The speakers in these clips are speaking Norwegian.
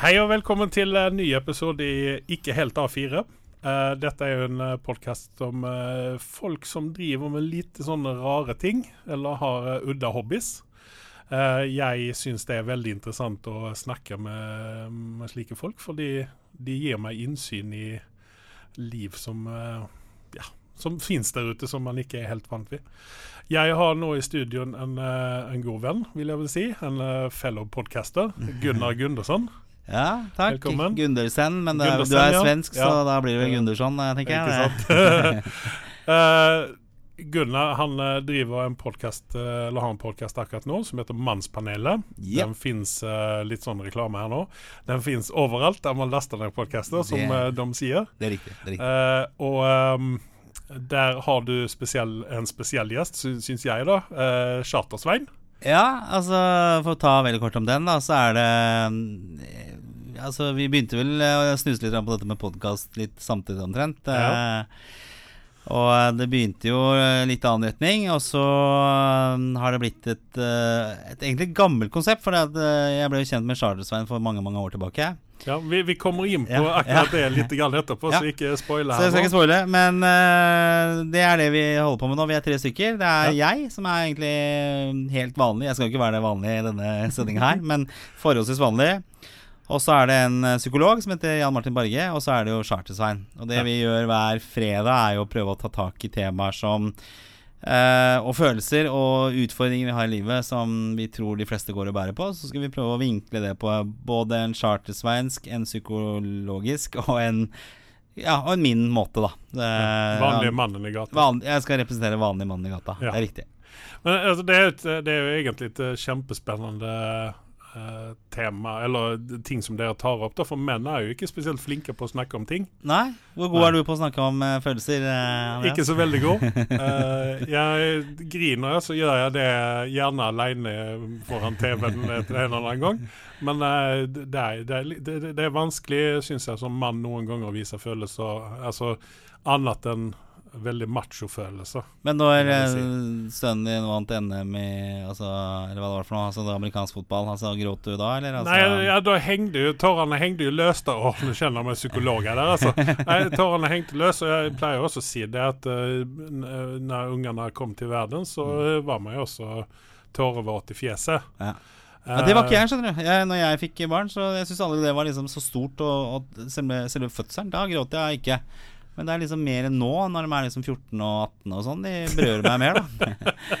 Hei og velkommen til en ny episode i Ikke helt A4. Uh, dette er jo en uh, podkast om uh, folk som driver med lite sånne rare ting, eller har uh, udda hobbies. jeg syns det er veldig interessant å snakke med, med, slike folk, fordi de gir meg innsyn i liv som ja, som fins der ute, som man ikke er helt vant ved. Jeg har nå i studioen en, en god venn, vil jeg vel si. En fellow podcaster. Gunnar Gundersson. Ja, takk. Velkommen. Gundersen. Men det, du er svensk, ja. så da blir det vel Gundersson, eh, tenker jeg. Ikke sant. uh, Gunnar han eh, driver en podcast, eller har en podkast akkurat nå som heter Mannspanelet. Yep. Den fins uh, litt sånn reklame her nå. Den fins overalt der man laster ned podkaster, som uh, de sier. Det er riktig. Det er riktig. Og um, der har du spesiell, en spesiell gjest, syns jeg, da. Uh, Charter-Svein. Ja, altså for å ta veldig kort om den, da, så er det altså, vi begynte vel å snuse litt på dette med podkast litt samtidig omtrent. Ja. Eh, og det begynte jo litt annen retning, og så har det blitt et, eh, et egentlig gammelt konsept. For jeg ble jo kjent med Chartersveien for mange mange år tilbake. Ja, Vi, vi kommer inn på ja, akkurat ja. det litt grann etterpå, ja. så ikke spoile her. Så jeg skal ikke spoile, Men uh, det er det vi holder på med nå. Vi er tre stykker. Det er jeg som er egentlig helt vanlig. Jeg skal jo ikke være det vanlige i denne sendinga her, men forholdsvis vanlig. Og så er det en eh, psykolog som heter Jan Martin Barge, og så er det jo Chartersvein. Og det ja. vi gjør hver fredag, er jo å prøve å ta tak i temaer som eh, og følelser og utfordringer vi har i livet som vi tror de fleste går og bærer på. Så skal vi prøve å vinkle det på både en chartersveinsk, en psykologisk og en ja, og en min måte, da. Det, vanlige mannen i gata. Van, jeg skal representere vanlige mannen i gata. Ja. Det er riktig. Men altså, det, er et, det, er jo egentlig et eh, kjempespennende Uh, tema, eller ting som dere tar opp. Da, For menn er jo ikke spesielt flinke på å snakke om ting. Nei, Hvor god Nei. er du på å snakke om uh, følelser? Uh, ikke så veldig god. jeg griner, så gjør jeg det gjerne aleine foran TV-en en eller annen gang. Men det er, det, er, det, det, er, vanskelig, syns jeg, som mann noen ganger å vise følelser. Altså annet enn veldig machofølelse. Men når si. sønnen din vant NM i altså, Eller hva det var for noe, altså amerikansk fotball, altså, gråt du da, eller? Altså? Nei, ja, da hengte jo tårene hengte jo løst. Å, nå kjenner jeg meg psykolog her, altså. Nei, tårene hengte løst, og jeg pleier også å si det at uh, når ungene kom til verden, så uh, var man jo også tårevåt i fjeset. Ja. Ja, det var ikke jeg, skjønner du. Jeg, når jeg fikk barn, så jeg syns aldri det var liksom så stort. Og, og selve, selve, fødselen, da gråt jeg ikke. Men det er liksom mer enn nå, når de er liksom 14 og 18 og sånn. De berører meg mer, da.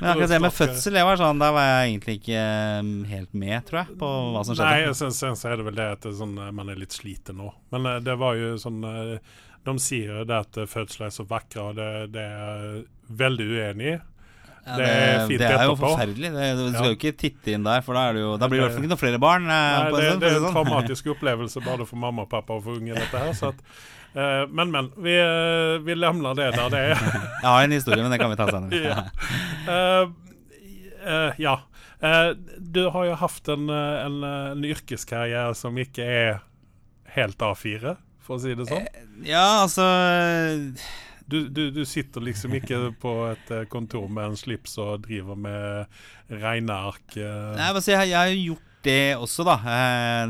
Men akkurat det med fødsel, det var sånn, der var jeg egentlig ikke um, helt med, tror jeg, på hva som skjedde. Nei, sen, sen så er det vel det at det er sånn, eh, man er litt sliten nå. Men eh, det var jo sånn eh, De sier jo det at fødsler er så vakre, og det, det er jeg veldig uenig i. Ja, det, det, er det er jo forferdelig. Det, du skal jo ikke titte inn der, for da, jo, da blir det i hvert fall ikke noen flere barn. Nei, det, det, er en sånn. traumatisk opplevelse både for mamma og pappa og for unge, dette her. Så at men, men. Vi, uh, vi lemner det der det er. Jeg har en historie, men det kan vi ta senere. ja. Uh, ja. du har jo hatt en, en, en, yrkeskarriere som ikke er helt A4, for å si det sånn. ja, altså du, du, du, sitter liksom ikke på et kontor med en slips og driver med regneark. Nei, altså, jeg, jeg har gjort det også, da.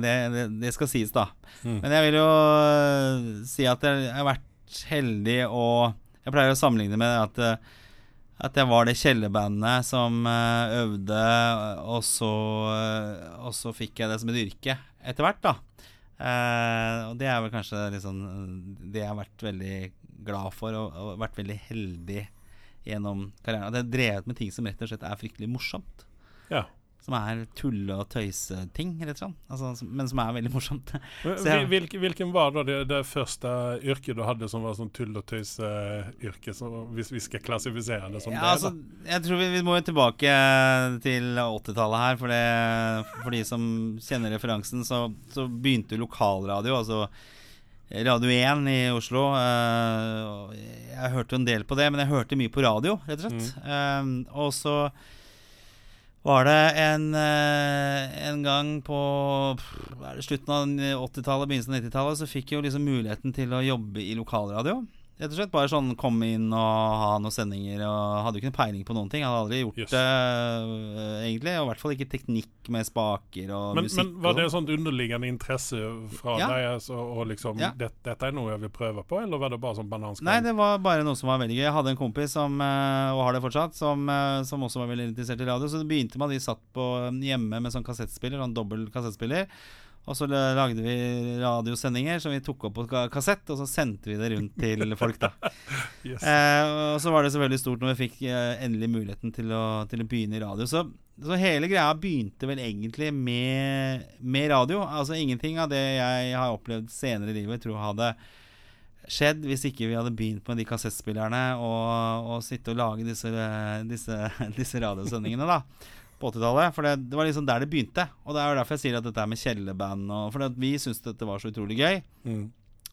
Det, det, det skal sies, da. Mm. Men jeg vil jo uh, si at jeg har vært heldig og Jeg pleier å sammenligne med at, uh, at jeg var det kjellerbandet som øvde, og så, og så fikk jeg det som et yrke etter hvert, da. og det er vel kanskje liksom det jeg har vært veldig glad for, og, og vært veldig heldig gjennom karrieren. At jeg har drevet med ting som rett og slett er fryktelig morsomt. Ja. Som er tulle- og tøyseting, rett og slett. Altså, men som er veldig morsomt. Jeg, hvilken, hvilken var da det, det, første yrket du hadde som var sånn tull- og tøyseyrke, hvis vi skal klassifisere det som ja, det? Altså, jeg tror vi, vi, må jo tilbake til 80-tallet her. For, det, for de som kjenner referansen, så, så begynte lokalradio, altså Radio 1 i Oslo. Uh, jeg hørte en del på det, men jeg hørte mye på radio, rett og slett. Mm. Uh, og så var det en, eh, en gang på slutten av 80-tallet, begynnelsen av 90-tallet, så fikk jeg jo liksom muligheten til å jobbe i lokalradio. Rett og slett bare sånn kom inn og ha noen sendinger. Og Hadde jo ikke noe peiling på noen ting. Hadde aldri gjort Yes. det, øh, egentlig. Og i hvert fall ikke teknikk med spaker og Men, musikk. men var det og et sånt underliggende interesse fra Ja. deg? Altså, og liksom, Ja. det, dette er noe jeg vil prøve på, eller var det bare sånn bananskall? Nei, det var bare noe som var veldig gøy. Jeg hadde en kompis som, øh, og har det fortsatt, som, øh, som også var veldig interessert i radio. Så det begynte med at de satt på hjemme med sånn kassettspiller, sånn dobbel kassettspiller. Og så lagde vi radiosendinger som vi tok opp på kassett, og så sendte vi det rundt til folk, da. Yes. Eh, og så var det selvfølgelig stort når vi fikk eh, endelig muligheten til å, til å begynne i radio. Så, så hele greia begynte vel egentlig med, med radio. Altså ingenting av det jeg har opplevd senere i livet, tror jeg hadde skjedd hvis ikke vi hadde begynt med de kassettspillerne og, og sitte og lage disse, disse, disse radiosendingene, da. På 80-tallet. For det, det var liksom der det begynte. Og det er jo derfor jeg sier at dette er med kjellerband og For vi syntes dette var så utrolig gøy. Mm.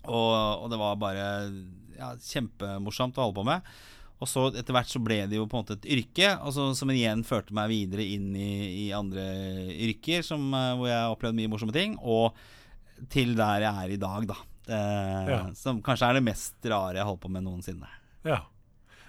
Og, og det var bare ja, kjempemorsomt å holde på med. Og så etter hvert så ble det jo på en måte et yrke, og så, som igjen førte meg videre inn i, i andre yrker som, eh, hvor jeg opplevde mye morsomme ting. Og til der jeg er i dag, da. Eh, Ja. Som kanskje er det mest rare jeg holdt på med noensinne. Ja.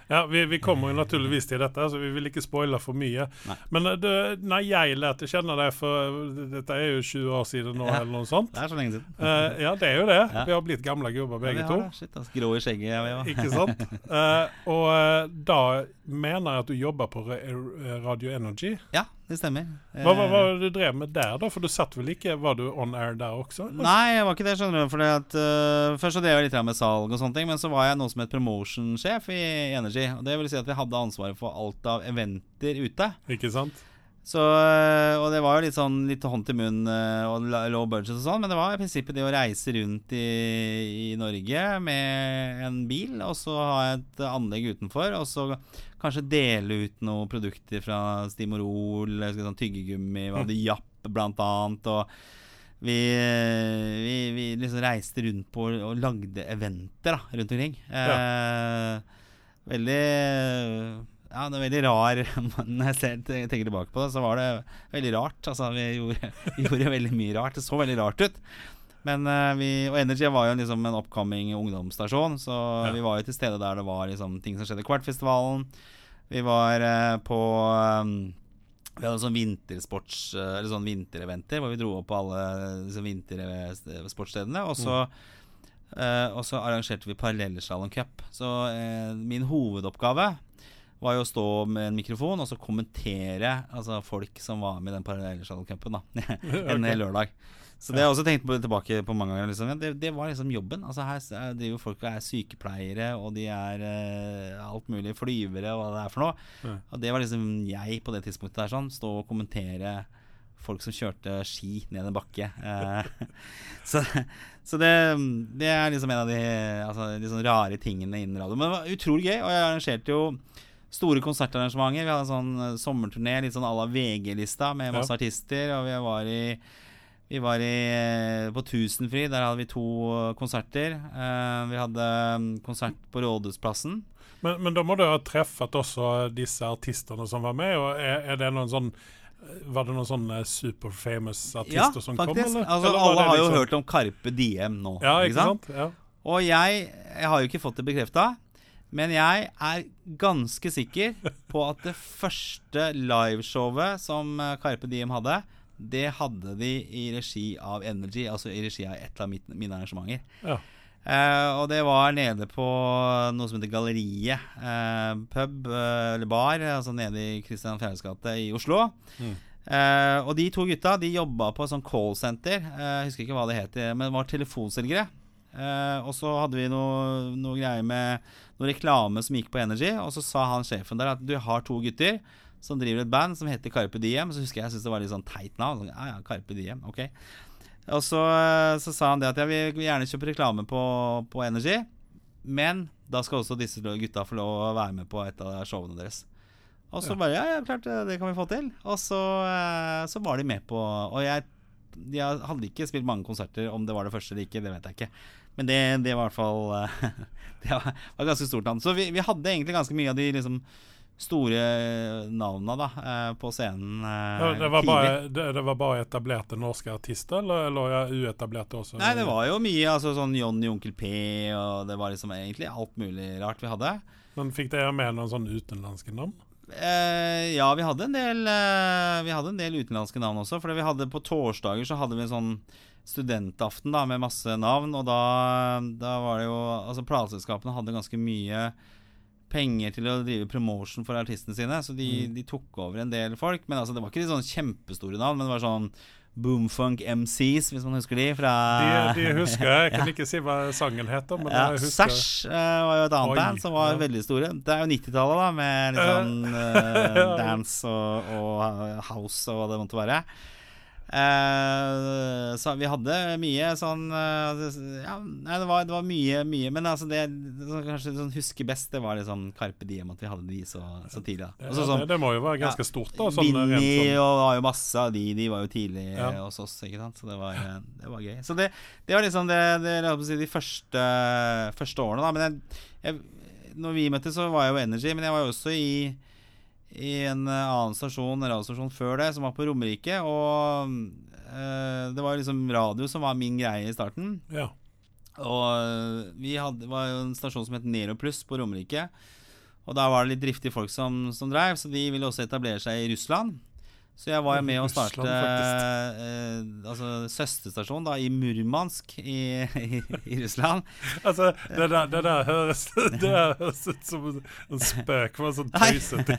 Ja, vi, vi kommer jo naturligvis til dette, så vi vil ikke spoile for mye. Nei. Men eh, det, når jeg lærte kjenne deg for Dette er jo 20 år siden nå, Ja. eller noe sånt. Det er så lenge siden. Uh, ja, det er jo det. Ja. Vi har blitt gamle gubber begge Ja, to. har det. Shit, ass. grå i skjegget. Ja, vi var. Ikke sant? Uh, og da mener jeg at du jobber på Radio Energy. Ja, det stemmer. Hva, Eh, var det du drev med der, da? For du satt vel ikke Var du on air der også? eller? Nei, jeg var ikke det, skjønner du. Fordi at, uh, først så drev jeg litt med salg og sånne ting, men så var jeg noe som het promotion-sjef i Energy. Og Det vil si at vi hadde ansvaret for alt av eventer ute. Ikke sant? Så, øh, og det var jo litt sånn litt hånd til munn øh, og low budget og sånn, men det var i prinsippet det å reise rundt i, i Norge med en bil, og så ha et anlegg utenfor, og så kanskje dele ut noen produkter fra Stimorol, sånn tyggegummi, vi hadde Japp blant annet, og vi, vi, vi liksom reiste rundt på og lagde eventer da, rundt omkring. Eh, veldig Ja, det er veldig rar Når jeg ser, tenker tilbake på det, så var det veldig rart. Altså, vi gjorde, gjorde veldig mye rart. Det så veldig rart ut. Men eh, vi, Og Energy var jo liksom en upcoming ungdomsstasjon, så Ja. vi var jo til stede der det var liksom ting som skjedde. Kvartfestivalen. Vi var eh, på um, vi hadde sånn vintersports eh, Eller sånn vintereventer hvor vi dro opp på alle liksom, vintersportsstedene. Og så, eh, og så arrangerte vi parallellslalåmcup. Så uh, min hovedoppgave var jo å stå med en mikrofon og så kommentere altså folk som var med i den parallellslalåmcupen en hel lørdag. Så det har jeg også tenkt på, tilbake på mange ganger. Liksom. Det, det var liksom jobben. Altså Her er- driver folk og er sykepleiere, og de er eh, alt mulig flyvere og hva det er for noe. Ja. Og det var liksom jeg på det tidspunktet der sånn. Stå og kommentere folk som kjørte ski ned en bakke. Eh, så så det, det er liksom en av de altså, sånn rare tingene innen radio. Men det var utrolig gøy, og jeg arrangerte jo store konsertarrangementer. Vi hadde en sånn eh, sommerturné, litt sånn à la VG-lista, med masse Ja. artister. Og vi var i vi var i, eh, på Tusenfryd, der hadde vi to eh, konserter. Vi hadde mm, konsert på Rådhusplassen. Men, men da må du ha treffet også disse artistene som var med. Og er, er det noen sånn Var det noen sånne superfamous artister artister som kom? Eller? Altså, Eller alle har har jo liksom- hørt om Carpe Diem nå. Ja, ikke sant? Ja. Og jeg, jeg har jo ikke fått det bekrefta, men jeg er ganske sikker på at det første liveshowet som eh, Carpe Diem hadde, det hadde de i regi av Energy, altså i regi av et av mine arrangementer. Ja. Eh, og det var nede på noe som heter Galleriet eh, pub, eh, eller bar, altså nede i Christian Fjæres gate i Oslo. Mm. Eh, og de to gutta de jobba på et sånt callsenter. Uh, jeg husker ikke hva det het, men det var telefonselgere. Eh, og så hadde vi noe, noe greier med noe reklame som gikk på Energy. Og så sa han sjefen der at du har to gutter som driver et band som heter Carpe Diem. Så husker jeg jeg syntes det var litt sånn teit navn. Så, ja, ja, Carpe Diem, ok Og så, eh, så sa han det at jeg vil gjerne kjøpe reklame på, på Energy, men da skal også disse gutta få lov å være med på et av showene deres. Og så Ja. bare Ja, ja, klart det, det kan vi få til. Og så, eh, så var de med på Og jeg de hadde ikke spilt mange konserter. Om det var det første eller ikke, det vet jeg ikke. Men det, det var i hvert fall Det var, var ganske stort navn. Så vi, vi hadde egentlig ganske mye av de liksom store navna da, eh, på scenen eh, Ja, det, var bare, det, det var bare etablerte norske artister, eller, eller uetablerte også? Nei, det var jo mye. altså sånn Johnny Onkel P, og det var liksom egentlig alt mulig rart vi hadde. Men fikk dere med noen sånne utenlandske navn? Eh, ja, vi hadde en del eh, Vi hadde en del utenlandske navn også. For vi hadde på torsdager så hadde vi en sånn studentaften da med masse navn. Og da, da var det jo Altså plateselskapene hadde ganske mye penger til å drive promotion for artistene sine, så de, de tok over en del folk. Men altså det var ikke de sånn kjempestore navn, men det var sånn Boomfunk MCs, hvis man husker de. Fra De, de husker jeg. Jeg kan ikke si hva sangen heter, men ja, jeg husker Sash uh, var jo et annet Oi, band som var ja. veldig store. Det er jo 90-tallet, da, med litt sånn eh, dance og, og house og hva det måtte være. Eh, så vi hadde mye sånn eh, Ja, nei, det var, det var mye, mye. Men altså det som kanskje sånn husker best, det var liksom Carpe Diem, at vi hadde de så, så tidlig. Da. Også, Og så sånn, det, det må jo være ganske ja, stort, da. Sånn, Vinni sånn. og var jo masse av de. De var jo tidlig Ja. hos oss, ikke sant. Så det var, eh, det var gøy. Så det, det var liksom det, det si, de første, første årene, da. Men jeg, jeg, når vi møttes, så var jeg jo Energy, men jeg var jo også i i en eh, annen stasjon, en radiostasjon før det, som var på Romerike. Og eh, det var liksom radio som var min greie i starten. Ja. Og øh, vi hadde, var jo en stasjon som het Nero Pluss på Romerike. Og da var det litt driftige folk som, som drev, så de ville også etablere seg i Russland. Så jeg var jo med å starte eh, altså søsterstasjon da, i Murmansk i, i, i Russland. Altså, det der, det der høres Det der høres ut som en spøk. For en sånn tøysete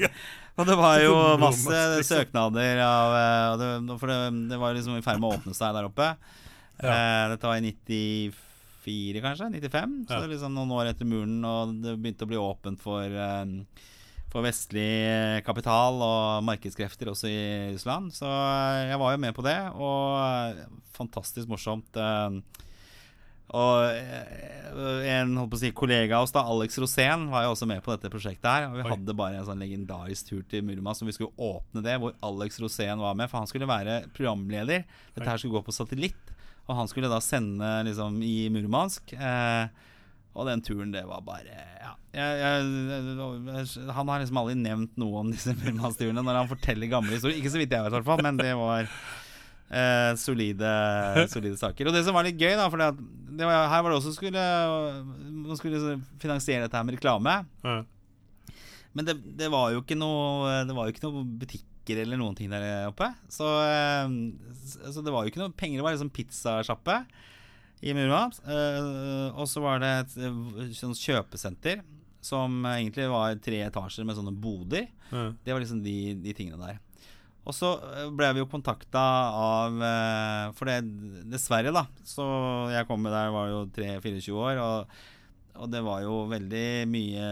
Og det var jo masse liksom. søknader av eh, det, For det, det var liksom i ferd med å åpne seg der oppe. Eh, dette var i 94, kanskje? 95? Så Ja. det liksom noen år etter muren, og det begynte å bli åpent for eh, for vestlig kapital og markedskrefter også i Russland. Så jeg var jo med på det, og fantastisk morsomt. eh, Og eh, en si, kollega av oss, da, Alex Rosén, var jo også med på dette prosjektet. her Og vi Oi. hadde bare en sånn legendarisk tur til Murmansk, som vi skulle åpne det, hvor Alex Rosén var med. For han skulle være programleder. Dette her skulle gå på satellitt. Og han skulle da sende liksom i Murmansk. Eh, og den turen, det var bare Ja. Jeg, jeg, han har liksom aldri nevnt noe om disse Murmansk-turene når han forteller gamle historier. Ikke så vidt jeg vet, i hvert fall, men det var eh, solide, solide saker. Og det som var litt gøy, da For her var det også skulle Man skulle finansiere dette her med reklame. Ja. Men det, det var jo ikke noe Det var jo ikke noe butikker eller noen ting der oppe. Så, eh, så det var jo ikke noe penger. Det var liksom pizzasjappe i Murmansk. Eh, og så var det et eh, kjøpesenter som egentlig var tre etasjer med sånne boder. Mm. Det var liksom de, de tingene der. Og så eh, ble vi jo kontakta av eh, For det, dessverre, da. Så jeg kom med der, var jo 3-24 år. Og, og det var jo veldig mye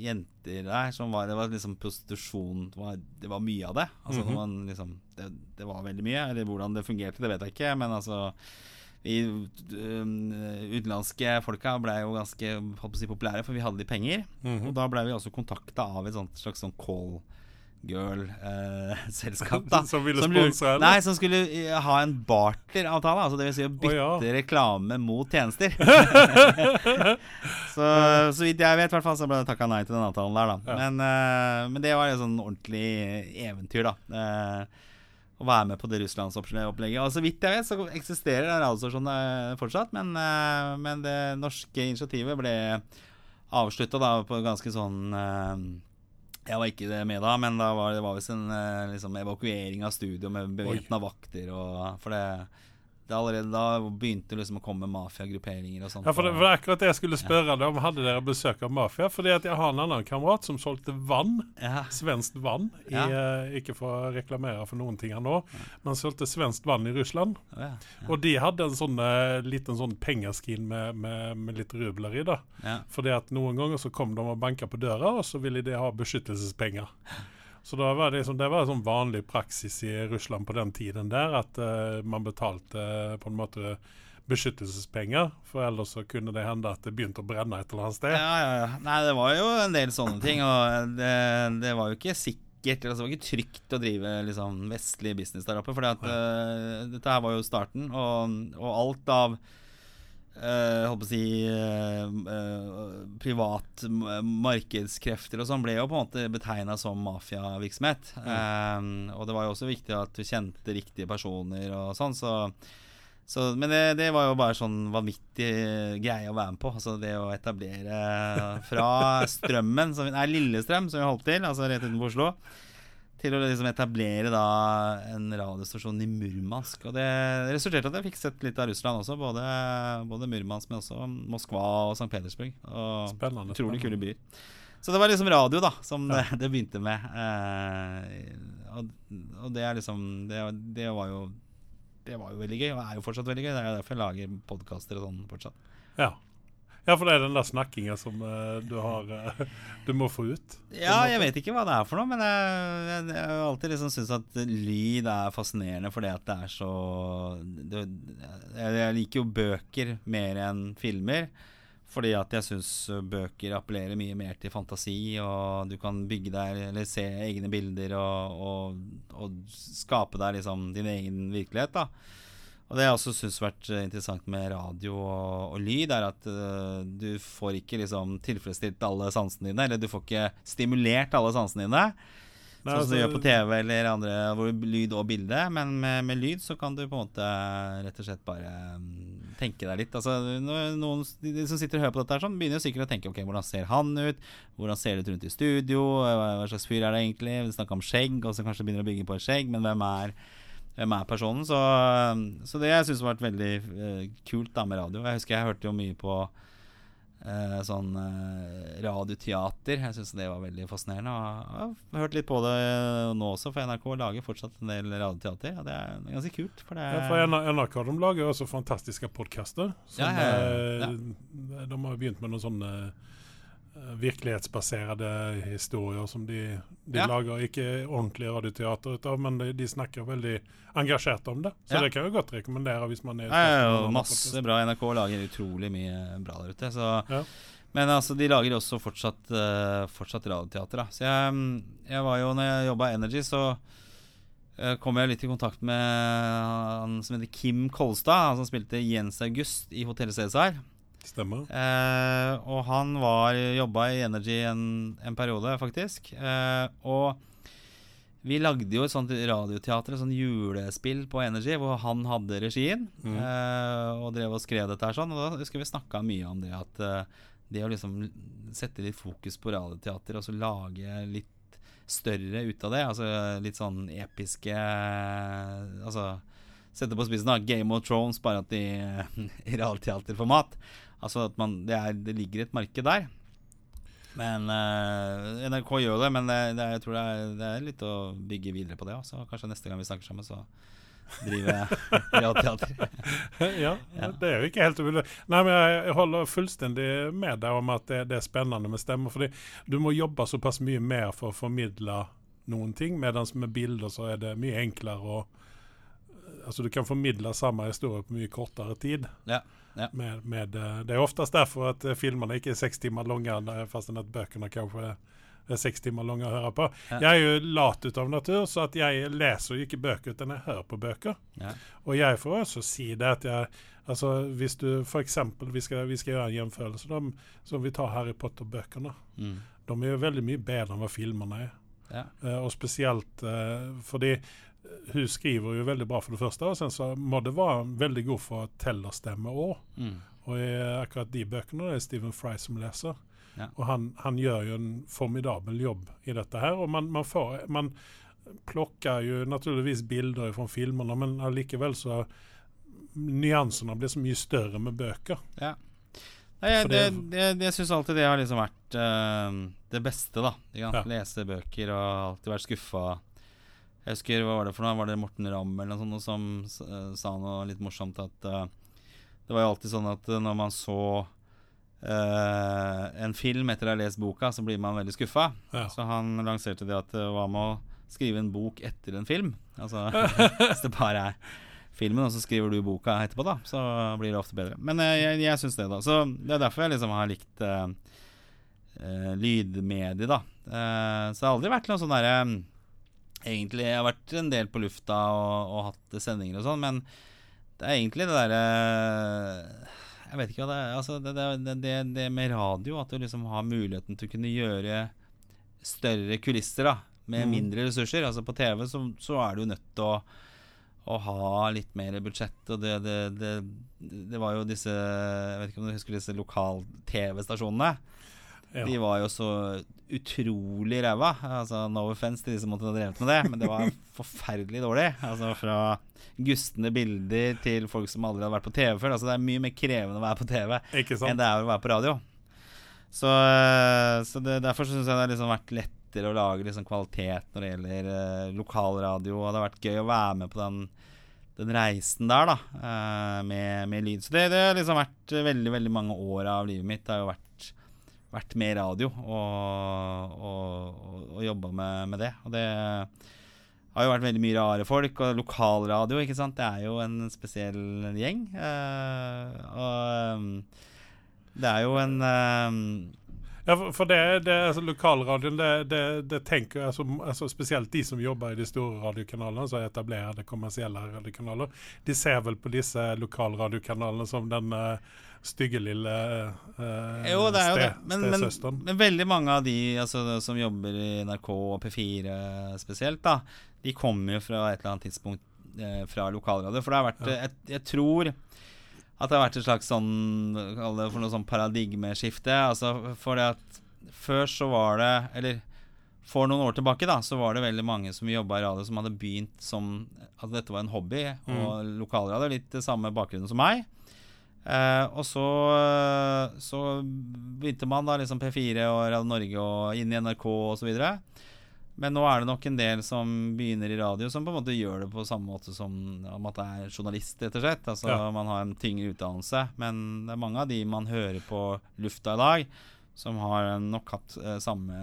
jenter der som var Det var liksom prostitusjon Det var, det var mye av det. Altså mm -hmm. man liksom det, det var veldig mye. Eller hvordan det fungerte, det vet jeg ikke. Men altså vi um, utenlandske folka ble jo ganske si, populære, for vi hadde litt penger. Mhm. Og da ble vi også kontakta av et sånt, slags sånn call girl-selskap. Eh, Som ville sponse eller? Nei, som skulle eh, ha en barteravtale. Altså det vil si å bytte ja. reklame mot tjenester. så, så vidt jeg vet, hvert fall, så ble det takka nei til den avtalen der, da. Ja. Men, eh, men det var et sånn ordentlig eventyr, da. Eh, å være med på det russlandsopplegget. Og så vidt jeg vet, så eksisterer det radiostasjonen eh, fortsatt, men, eh, men det norske initiativet ble avslutta da på ganske sånn eh, Jeg var ikke det med da, men da var det var visst en liksom, evakuering av studio med bevæpna vakter og For det, det allerede da begynte liksom å komme mafiagrupperinger og sånt. Ja, for det var akkurat det jeg skulle spørre ja. om. Hadde dere besøk av mafia? Fordi at jeg har en annen kamerat som solgte vann. ja. Svenskt vann. I, Ja. eh, ikke for å reklamere for noen ting her nå, men solgte svenskt vann i Russland. Ja, Og de hadde en sånn eh, liten sånn pengeskin med, med, med litt rubler i. da ja. Fordi at noen ganger så kom de og banka på døra, og så ville de ha beskyttelsespenger. Så da var det, liksom, det var sånn vanlig praksis i Russland på den tiden der, at uh, man betalte eh, på en måte beskyttelsespenger, for ellers så kunne det hende at det begynte å brenne et eller annet sted. Ja, ja, ja. Nei, det var jo en del sånne ting, og det, det var jo ikke sikkert altså, Det var ikke trygt å drive liksom, vestlig business der oppe. For uh, dette her var jo starten, og, og alt av eh, håper å si uh, uh, privat markedskrefter og sånn ble jo på en måte betegna som mafiavirksomhet. Eh, og det var jo også viktig at du kjente riktige personer og sånn, så, så Men det, det var jo bare sånn vanvittig greie å være med på. Altså det å etablere fra Strømmen, som, er Lillestrøm, som vi holdt til, altså rett utenfor Oslo til å liksom etablere da en radiostasjon i Murmansk. Og det resulterte at jeg fikk sett litt av Russland også. Både, både Murmansk, men også Moskva og St. Petersburg. Og Spennende. utrolig kule byer. Så det var liksom radio, da, som det, det begynte med. Eh, og, og det er liksom det, det var jo Det var jo veldig gøy, og er jo fortsatt veldig gøy. Det er jo derfor jeg lager podkaster og sånn fortsatt. Ja. Ja, for det er den der snakkingen som uh, du har uh, Du må få ut. Ja, jeg vet ikke hva det er for noe, men jeg, har alltid liksom syntes at lyd er fascinerende fordi at det er så det, jeg, jeg liker jo bøker mer enn filmer. Fordi at jeg syns bøker appellerer mye mer til fantasi, og du kan bygge deg eller se egne bilder og, og, og skape deg liksom din egen virkelighet. da og det jeg også syns vært eh, interessant med radio og, og lyd, er at uh, du får ikke liksom tilfredsstilt alle sansene dine, eller du får ikke stimulert alle sansene dine. Nei, sånn som du altså, gjør på TV eller andre hvor lyd og bilde. Men med, med lyd så kan du på en måte rett og slett bare mm, tenke deg litt. Altså Noen de, de som sitter og hører på dette, her sånn, begynner jo sikkert å tenke ok, hvordan ser han ut? Hvordan ser det ut rundt i studio? Hva hva slags fyr er det egentlig? Vi snakker om skjegg, og så kanskje begynner å bygge på et skjegg, men hvem er hvem er personen? Så, så det jeg syns har vært veldig uh, kult da med radio. Jeg husker jeg hørte jo mye på uh, sånn uh, radioteater. Jeg syns det var veldig fascinerende. Og jeg har hørt litt på det nå også, for NRK lager fortsatt en del radioteater. Og det er ganske kult. For det Ja, for NRK de lager jo også fantastiske podkaster. Ja, ja, eh, De har begynt med noen sånne eh, virkelighetsbaserte historier som de, de Ja. lager. Ikke ordentlig radioteater ut av, men de, de snakker veldig engasjert om det. Så Ja. det kan jeg godt rekommendere hvis man er Ja, ja, masse bra. NRK lager utrolig mye bra der ute. Så. Men altså, de lager også fortsatt, uh, fortsatt radioteater. Da. Så jeg, jeg var jo, når jeg jobba i Energy, så eh, kom jeg litt i kontakt med han som heter Kim Kolstad, han som spilte Jens August i Hotell Cæsar. Stemmer. Eh, og han var jobba i Energy en, en periode, faktisk. Eh, og vi lagde jo et sånt radioteater, et sånt julespill på Energy, hvor han hadde regien. Mm. Eh, og drev og skrev dette her sånn. Og da husker vi snakka mye om det at eh, det å liksom sette litt fokus på radioteater, og så lage litt større ut av det, altså litt sånn episke Altså sette på spissen da Game of Thrones, bare at i, i realteaterformat. Altså at man, det, er, det ligger et marked der. Men uh, NRK gjør det, men det, det, jeg tror det er, det er litt å bygge videre på det. også. kanskje neste gang vi snakker sammen, så driver jeg realteater. ja, Ja. det er jo ikke helt umulig. Nei, men jeg holder fullstendig med deg om at det, det er spennende med stemmer. fordi du må jobbe såpass mye mer for å formidle noen ting, mens med bilder så er det mye enklere å Altså du kan formidle samme historie på mye kortere tid. Ja, ja. Med, med, eh, det er oftest derfor at eh, filmene ikke er seks timer lange, eh, fastän at bøkene kanskje er- er seks timer lange å høre på. Ja. Jeg er jo lat ut av natur, så at jeg leser jo ikke bøker, utan jeg hører på bøker. Ja. Og jeg får også si det at jeg Altså hvis du for eksempel Vi skal, vi skal gjøre en gjennomførelse de, som vi tar Harry Potter-bøkene. Mm. De er jo veldig mye bedre enn hva filmene er. Ja. Eh, og spesielt eh, fordi hun skriver jo veldig bra for det første, og sen så må det være veldig god fortellerstemme òg. Mm. Og i akkurat de bøkene det er Stephen Fry som leser. Ja. Og han, han gjør jo en formidabel jobb i dette her. Og man, man, får, man plokker jo naturligvis bilder fra filmene, men allikevel så Nyansene blir så mye større med bøker. Ja. Nei, jeg, For det, det- jeg syns alltid det har liksom vært uh, det beste, da. Ja. Lese bøker og alltid vært skuffa. Jeg husker, hva var det for noe? Var det Morten Ramm eller noe sånt som eh, sa noe litt morsomt at uh, Det var jo alltid sånn at eh, når man så en film etter å ha lest boka, så blir man veldig skuffa. Ja. Så han lanserte det at hva med å skrive en bok etter en film? Altså hvis det bare er filmen, og så skriver du boka etterpå, da, så blir det ofte bedre. Men eh, jeg, jeg syns det, da. Så det er derfor jeg liksom har likt uh, uh, lydmedie, da. Uh, så det har aldri vært noe sånn derre Egentlig, jeg har vært en del på lufta og, og hatt sendinger og sånn, men det er egentlig det derre Jeg vet ikke hva det er. Altså, det, det, det, det med radio, at du liksom har muligheten til å kunne gjøre større kulisser da med Mm. mindre ressurser. Altså På TV så, så er du nødt til å, å ha litt mer budsjett. Og det, det, var jo disse Jeg vet ikke om du husker disse lokal-TV-stasjonene. Ja. De var jo så utrolig ræva. Altså, no offense til de som måtte ha drevet med det, men det var forferdelig dårlig. Altså Fra gustne bilder til folk som aldri hadde vært på TV før. Altså Det er mye mer krevende å være på TV enn det er å være på radio. Så, så det, derfor syns jeg det har liksom vært lettere å lage liksom kvalitet når det gjelder eh, lokalradio. Og det har vært gøy å være med på den, den reisen der, da, eh, med, med lyd. Så det, det har liksom vært veldig veldig mange år av livet mitt. Det har jo vært, vært med radio og, og, og, jobba med, med det. Og det har jo vært veldig mye rare folk, og lokalradio, ikke sant. Det er jo en spesiell gjeng. Uh, og um, det er jo en um, Ja, for, det, det altså, Lokalradioen, det, det, det tenker jeg altså, altså, Spesielt de som jobber i de store radiokanalene, som altså det kommersielle radiokanaler, de ser vel på disse lokalradiokanalene som den eh, stygge lille eh, Jo, det er jo det. Men, men, men veldig mange av de altså, som jobber i NRK og P4 spesielt, da, de kommer jo fra et eller annet tidspunkt eh, fra lokalradio. For det har vært Ja. jeg, jeg tror at det har vært et slags sånn Kall det for noe sånn paradigmeskifte. Altså for det at før så var det Eller for noen år tilbake da Så var det veldig mange som jobba i radio, som hadde begynt som at dette var en hobby. Og lokalradio, litt det samme bakgrunnen som meg. Eh, og så, så begynte man da liksom P4 og Radio Norge og inn i NRK osv. Men nå er det nok en del som begynner i radio, som på en måte gjør det på samme måte som om at det er journalist, rett og slett. Altså Ja. Man har en tyngre utdannelse. Men det er mange av de man hører på lufta i dag, som har nok hatt eh, samme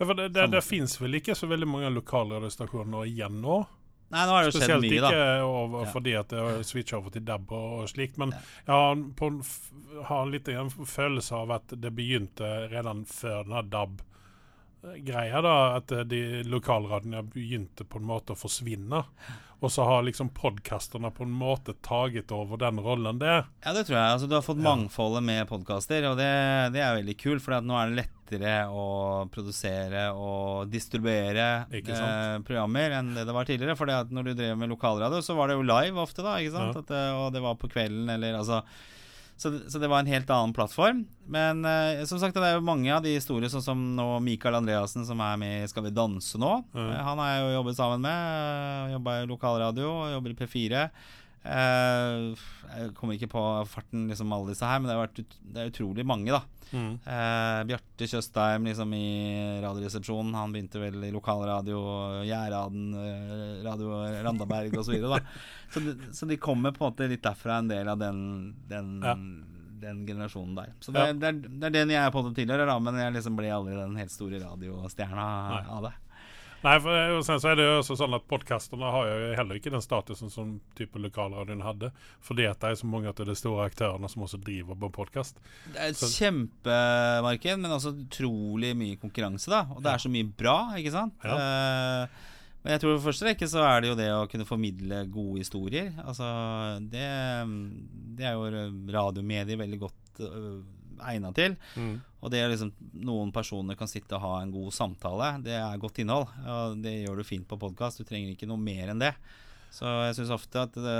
Ja, for det, det, det fins vel ikke så veldig mange lokalradiostasjoner igjen nå? Nei, nå har det jo skjedd mye, da. Spesielt ikke over, fordi at det har switcha over til DAB og, slikt. Men Ja. jeg har, på har litt en følelse av at det begynte redan før denne DAB-greia. da, At de lokalradioene begynte på en måte å forsvinne. Og så har liksom podkasterne på en måte taget over den rollen der. Ja, det tror jeg. Altså, du har fått mangfoldet med podkaster, og det, det er veldig kult. For nå er det lettere å produsere og distribuere eh, programmer enn det det var tidligere. For når du drev med lokalradio, så var det jo live ofte, da. Ikke sant? Ja. At, og det var på kvelden, eller altså så, så det var en helt annen plattform. Men eh, som sagt, det er jo mange av de store, sånn som nå Mikael Andreassen, som er med i Skal vi danse nå. Mm. Eh, Han har jeg jo jobbet sammen med. Uh, Jobba i lokalradio, jobber i P4. Eh, jeg kommer ikke på farten liksom alle disse her, men det, har vært ut, det er utrolig mange, da. Mm. Eh, Bjarte Tjøstheim liksom i Radioresepsjonen. Han begynte vel i lokalradio, Gjæraden, eh, Radio Randaberg osv. Så, videre, så, de- så de kommer på en måte litt derfra, en del av den, den, Ja. den generasjonen der. Så det, Ja. det, er, det er den jeg på en måte tilhører, da, men jeg liksom ble aldri den helt store radiostjerna av det. Nei, for, eh, og sen så er det jo også sånn at podkasterne har jo heller ikke den statusen som type lokalradioen hadde. Fordi at det er så mange av de store aktørene som også driver på podkast. Det er et kjempemarked, men også utrolig mye konkurranse, da. Og det Ja. er så mye bra, ikke sant. Eh, men jeg tror for første rekke så er det jo det å kunne formidle gode historier. Altså, det, det er jo radiomedier veldig godt uh, egna til. Og det er liksom noen personer kan sitte og ha en god samtale, det er godt innhold. Og det gjør du fint på podkast. Du trenger ikke noe mer enn det. Så jeg syns ofte at, det,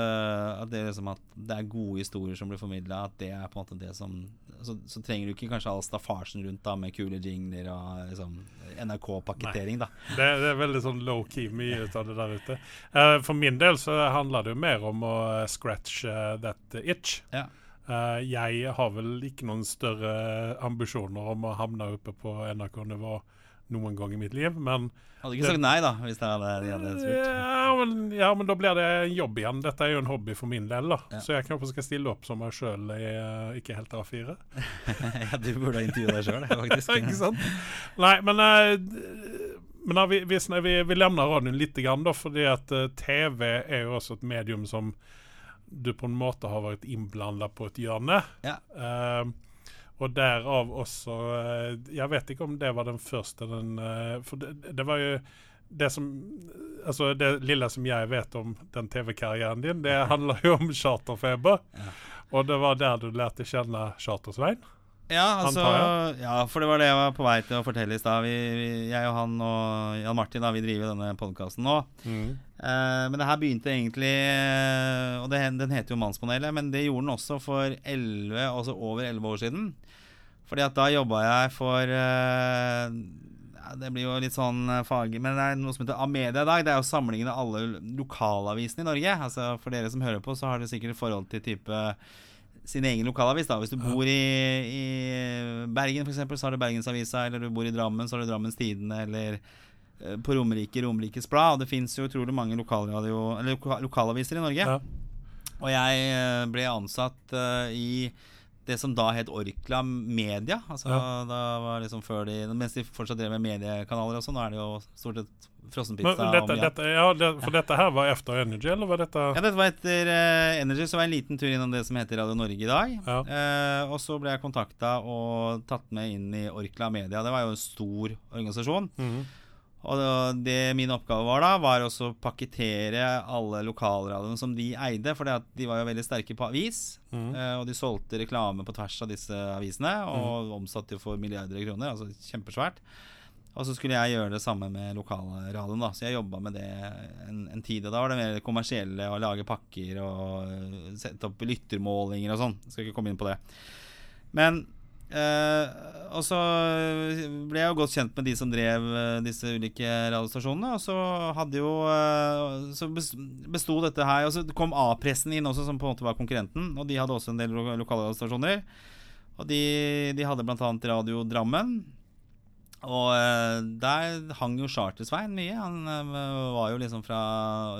at, det liksom at det er gode historier som blir formidla, at det er på en måte det som så, så trenger du ikke kanskje all staffasjen rundt da med kule jingler og liksom NRK-pakketering, da. Det, det er veldig sånn low-key mye ut av det der ute. Uh, for min del så handler det jo mer om å eh, scratch uh, that itch. Ja. Eh, jeg har vel ikke noen større ambisjoner om å havne oppe på NRK-nivå noen gang i mitt liv, men Hadde ikke sagt nei, da, hvis det hadde, de hadde spurt. ja, men, ja, men da blir det en jobb igjen. Dette er jo en hobby for min del, da. Ja. Så jeg kanskje skal stille opp som meg sjøl i eh, Ikke helt A4. ja, du burde ha intervjua deg sjøl, faktisk. ikke sant? Nei, men, eh, men vi, vi, vi, vi lämnar radioen litt, grann da, fordi at TV er jo også et medium som du på en måte har vært innblanda på et hjørne. Ja. Eh, og derav også eh, Jeg vet ikke om det var den første den eh, For det, det var jo det som Altså, det lille som jeg vet om den TV-karrieren din, det handler jo om charterfeber. Ja. Og det var der du lærte kjenne Charter-Svein? Ja, altså, ja, for det var det jeg var på vei til å fortelle i stad. Jeg og han og Jan Martin da, vi driver denne podkasten nå. Mm. Uh, men det her begynte egentlig eh, Og det, den heter jo Mannspanelet, men det gjorde den også for 11, også over 11 år siden. Fordi at da jobba jeg for uh, ja, Det blir jo litt sånn fag... Men det er noe som heter Amedia i dag. Det er jo samlingen av alle lokalavisene i Norge. Altså For dere som hører på, så har dere sikkert forhold til type sin egen lokalavis. da Hvis du bor i, i Bergen, f.eks., så har du Bergensavisa. Eller du bor i Drammen, så har du Drammens Tidende. Eller eh, på Romerike, Romerikes Blad. Og det fins jo utrolig mange lokalradio, eller loka, lokalaviser i Norge. Ja. Og jeg eh, ble ansatt uh, i det som da het Orkla Media. Altså Ja. da var liksom før de Mens de fortsatt drev med mediekanaler og sånn. Nå er det jo stort sett frossenpizza dette, og dette, ja, det, for dette her var etter Energy, eller var dette ja, dette var etter uh, Energy, så var jeg en liten tur innom det som heter Radio Norge i dag. Ja. Uh, og så ble jeg kontakta og tatt med inn i Orkla Media. Det var jo en stor organisasjon. Mhm. Og det- min oppgave var da, var å pakkettere alle lokalradioene som de eide. For de var jo veldig sterke på avis. Mhm. eh, og de solgte reklame på tvers av disse avisene. Og omsatte jo for milliarder av kroner. Altså kjempesvært. Og så skulle jeg gjøre det samme med lokalradioen. Så jeg jobba med det en, en tid. Og da var det mer det kommersielle å lage pakker og eh, sette opp lyttermålinger og sånn. Skal ikke komme inn på det. Men eh, Og så ble jeg jo godt kjent med de som drev eh, disse ulike radiostasjonene. Og så hadde jo Så besto dette her Og så kom A-pressen inn også, som på en måte var konkurrenten. Og de hadde også en del lo lokale radiostasjoner. Og de, de hadde bl.a. Radio Drammen. Og eh, der hang jo Charter-Svein mye. Han eh, var jo liksom fra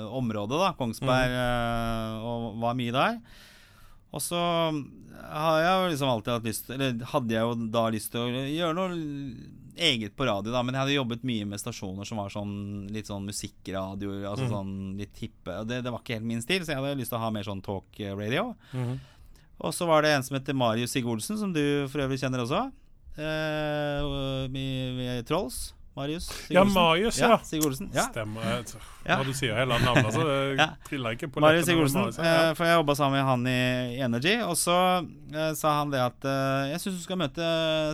området, da. Kongsberg. mm. og var mye der. Og så har jeg jo liksom alltid hatt lyst Eller hadde jeg jo da lyst til å gjøre noe eget på radio, da. Men jeg hadde jobbet mye med stasjoner som var sånn litt sånn musikkradioer. Altså mm. sånn litt hippe. Det, det var ikke helt min stil, så jeg hadde lyst til å ha mer sånn talk eh, radio. Mm. Og så var det en som heter Marius Sigurdsen, som du for øvrig kjenner også. Eh, vi, vi er Trolls. Marius Ja, Marius, ja. Sigolsen. Ja. Stemmer. Jeg- Ja. Når du sier hele navnet, så Ja. triller ikke på Marius Sigurdsen. Marius, ja. eh, for jeg jobba sammen med han i Energy. Og så uh, sa han det at uh, Jeg syns du skal møte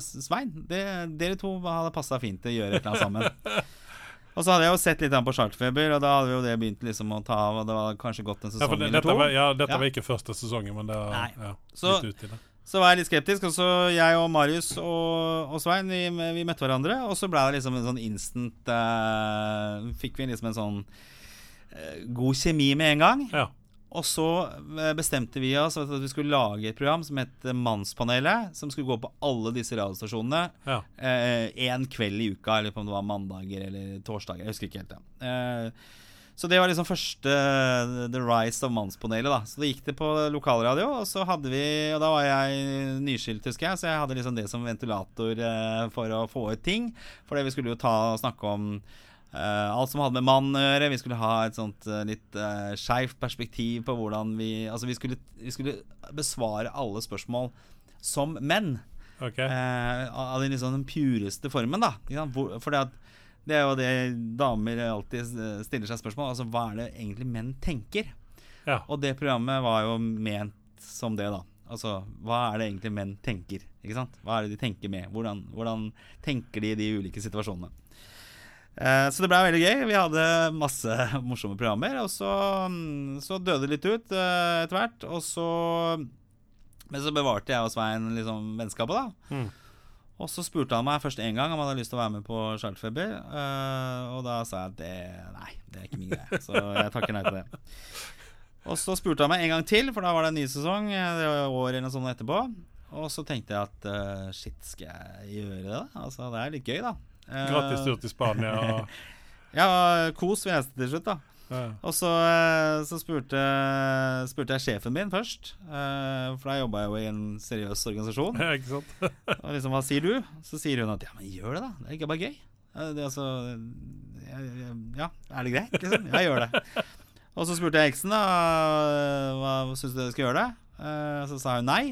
Svein. Det, dere to hadde passa fint til å gjøre et eller annet sammen. Og så hadde jeg jo sett litt på Charterfeber, og da hadde vi jo det begynt liksom å ta av. Og det var kanskje gått en sesong ja, det, eller to. var, ja, dette Ja. var ikke første sesongen, men det er ja, Så- ut i det. Så var jeg litt skeptisk, og så jeg og Marius og, og Svein vi, vi møtte hverandre. Og så ble det liksom en sånn instant uh, Fikk vi liksom en sånn uh, god kjemi med en gang. Ja. Og så eh, bestemte vi oss at vi skulle lage et program som het Mannspanelet. Som skulle gå på alle disse radiostasjonene Ja. eh, kveld i uka. Eller om det var mandager eller torsdager. Jeg husker ikke helt. Ja. Eh, så det var liksom første eh, The Rise of Mannspanelet. da Så da gikk det på lokalradio, og så hadde vi Og da var jeg nyskilt, husker jeg, så jeg hadde liksom det som ventilator eh, for å få ut ting. For vi skulle jo ta og snakke om Uh, alt som hadde med mann å gjøre. Vi skulle ha et sånt uh, litt uh, skeivt perspektiv på hvordan vi Altså, vi skulle, vi skulle besvare alle spørsmål som menn. Okay. Uh, av den liksom den pureste formen, da. Hvor, fordi at det er jo det damer alltid eh, stiller seg spørsmål. Altså, hva er det egentlig menn tenker? Ja. Og det programmet var jo ment som det, da. Altså, hva er det egentlig menn tenker? Ikke sant? Hva er det de tenker med? Hvordan, hvordan tenker de i de ulike situasjonene? Eh, så det ble veldig gøy. Vi hadde masse morsomme programmer. Og så, mm, så døde det litt ut eh, etter hvert. Og så Men så bevarte jeg og Svein liksom vennskapet, da. Mm. Og så spurte han meg først én gang om han hadde lyst til å være med på Charterfeber. Uh, og da sa jeg at det Nei, det er ikke min greie. Så jeg takker nei til det. Og så spurte han meg en gang til, for da var det en ny sesong. eh, Det var år eller noe sånt etterpå. Og så tenkte jeg at uh, shit, skal jeg gjøre det? Altså, det er litt gøy, da. Uh, Gratis tur til Spania. Ja, kos jeg si til slutt, da. Og så, eh, så spurte, spurte jeg sjefen min først, eh, for da jobba jeg jo i en seriøs organisasjon. Ja, ikke sant? Og liksom, hva sier du? Så sier hun at ja, men gjør det, da. Det er ikke bare gøy. Det er altså, ja, er det greit? Liksom? Ja, gjør det. Og så spurte jeg eksen da hva syns du jeg skal gjøre det. Eh, Så sa hun nei.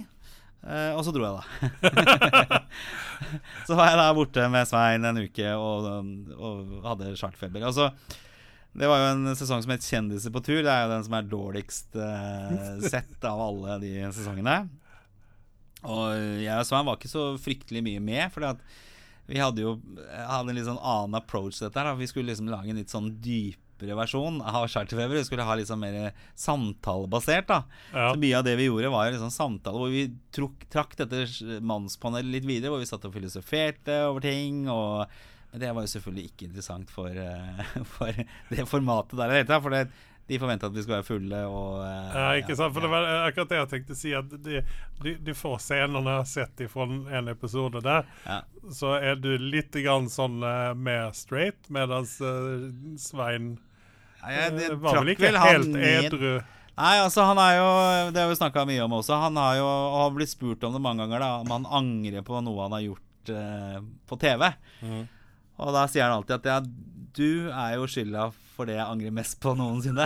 Og så dro jeg, da. så var jeg da borte med Svein en uke og, og hadde chartfeber. Og så Det var jo en sesong som het 'Kjendiser på tur'. Det er jo den som er dårligst uh, sett av alle de sesongene. Og jeg og Svein var ikke så fryktelig mye med, for vi hadde jo hadde en litt sånn annen approach til dette. her. Vi skulle liksom lage en litt sånn dypere versjon av Charterfeber. Vi skulle ha litt sånn mer samtalebasert. da Ja. Så mye av det vi gjorde, var liksom samtale hvor vi truk, trakk dette mannspanelet litt videre. Hvor vi satt og filosoferte over ting. Og men det var jo selvfølgelig ikke interessant for, eh, for det formatet der i det hele tatt. For det, de forventa at vi skulle være fulle og eh, Ja, ikke sant? For det var akkurat det jeg tenkte å si. At de, de, de få scenene sett fra en episode der, Ja. så er du litt grann sånn eh, mer straight, mens Svein Ja, jeg, eh, det var vel ikke helt edru. Nei, altså han er jo Det har vi snakka mye om også. Han har jo har blitt spurt om det mange ganger, da om han angrer på noe han har gjort uh, på TV. Mhm. Og da sier han alltid at ja, du er jo skylda for det jeg angrer mest på noensinne.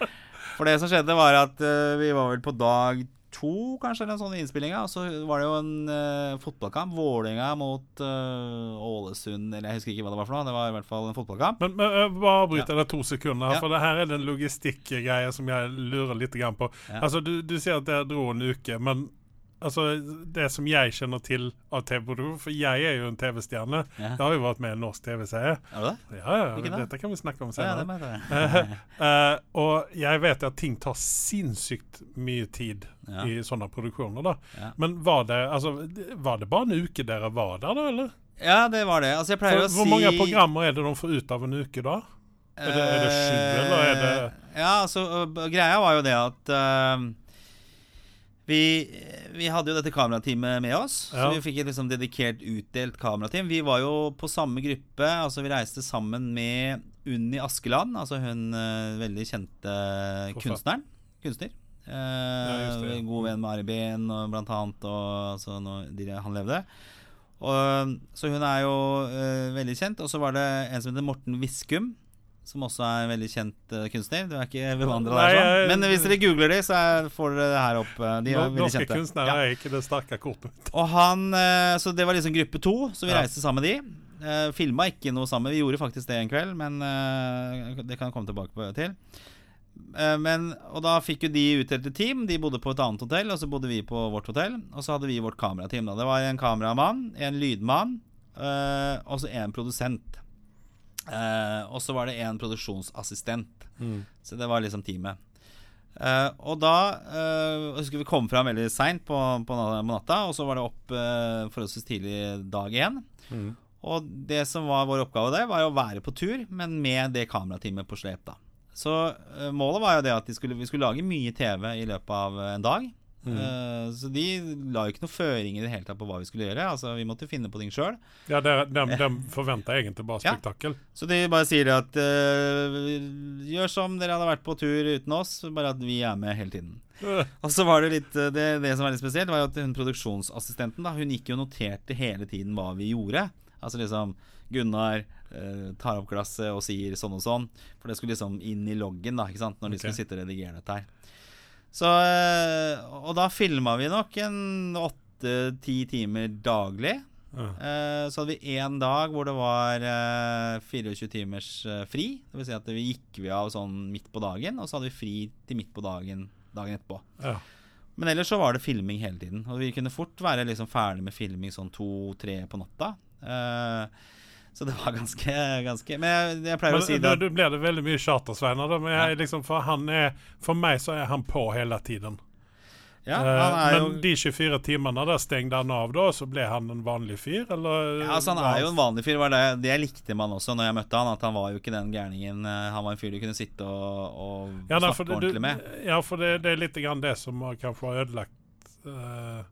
for det som skjedde, var at uh, vi var vel på dag to, kanskje, eller en sånn innspilling, og så var det jo en uh, fotballkamp. Vålerenga mot uh, Ålesund, eller jeg husker ikke hva det var for noe. Det var i hvert fall en fotballkamp. Men, men bare bryt deg to sekunder, her, Ja. for det her er den logistikkgreia som jeg lurer litt på. Ja. Altså, du, du sier at dere dro en uke, men altså, det som jeg kjenner til av TV-produksjon For jeg er jo en TV-stjerne. Ja. Jeg har jo vært med i en norsk TV-serie. Er det det? Ja, ja, Hvilken dette kan vi snakke om senere. Ja, det uh. Eh, og jeg vet at ting tar sinnssykt mye tid Ja. i sånne produksjoner. da Ja. Men var det, altså, var det bare en uke dere var der, da? eller? Ja, det var det. Altså, jeg pleier For, å si hvor mange programmer er det de får ut av en uke da? Er det, er det sju, eller er det Eh, Ja, altså Greia var jo det at øh, vi, vi hadde jo dette kamerateamet med oss. Ja. Så vi fikk et liksom dedikert utdelt kamerateam. Vi var jo på samme gruppe. Altså Vi reiste sammen med Unni Askeland, altså hun uh, veldig kjente kunstneren. Kunstner. Uh, ja, det, ja. God venn med Ari Behn, blant annet, og altså, når han levde. Og, så hun er jo uh, veldig kjent. Og så var det en som heter Morten Viskum, som også er en veldig kjent uh, kunstner. Du er ikke bevandra der, sånn. Men hvis dere googler de, så er, får dere det her opp. øh, De er veldig kjente. kunstnere Ja. er ikke det sterke kortet. Og han uh, Så det var liksom gruppe to, så vi Ja. reiste sammen med de. Uh, Filma ikke noe sammen. Vi gjorde faktisk det en kveld, men uh, det kan jeg komme tilbake på, til. Eh, men, og da fikk jo de utdelte team. De bodde på et annet hotell, og så bodde vi på vårt hotell. Og så hadde vi vårt kamerateam. Da. Det var en kameramann, en lydmann eh, og så en produsent. Eh, og så var det en produksjonsassistent. Så det var liksom teamet. Uh, og da uh, husker vi kom fram veldig seint på, på natta, og så var det opp uh, forholdsvis tidlig dag igjen. Mm. Og det som var vår oppgave der, var å være på tur, men med det kamerateamet på slep. da Så målet var jo det at de skulle, vi skulle lage mye TV i løpet av en dag. Eh, så de la jo ikke noe føring i det hele tatt på hva vi skulle gjøre. Altså Vi måtte finne på ting sjøl. Ja, de, de, de forventer egentlig bare Ja. Så de bare sier at uh, Gjør som dere hadde vært på tur uten oss, bare at vi er med hele tiden. Og så var det litt eh, Det, det som var litt spesielt, var jo at hun produksjonsassistenten da Hun gikk jo og noterte hele tiden hva vi gjorde. Altså liksom Gunnar tar opp glasset og sier sånn og sånn. For det skulle liksom inn i loggen da ikke sant når de okay. skulle sitte og redigere dette her. Så eh, Og da filma vi nok en åtte-ti timer daglig. Ja. Eh, Så hadde vi én dag hvor det var eh, 24 timers eh, fri. Det vil si at vi gikk vi av sånn midt på dagen, og så hadde vi fri til midt på dagen dagen etterpå. Ja. Men ellers så var det filming hele tiden. Og vi kunne fort være liksom ferdig med filming sånn to-tre på natta. Så det var ganske, ganske Men jeg, jeg pleier Men å si det da da blir det veldig mye charter, Sveinar. Men jeg, liksom, for, han er, for meg så er han på hele tiden. ja, Eh, han er jo men de 24 timene der stengte han av, da, så ble han en vanlig fyr, eller? ja, altså Han er jo en vanlig fyr. Var det, det likte man også når jeg møtte han. At han var jo ikke den gærningen. eh, Han var en fyr du kunne sitte og, og ja, snakke ordentlig du, med. ja, for det, det er litt grann det som kanskje har ødelagt altså,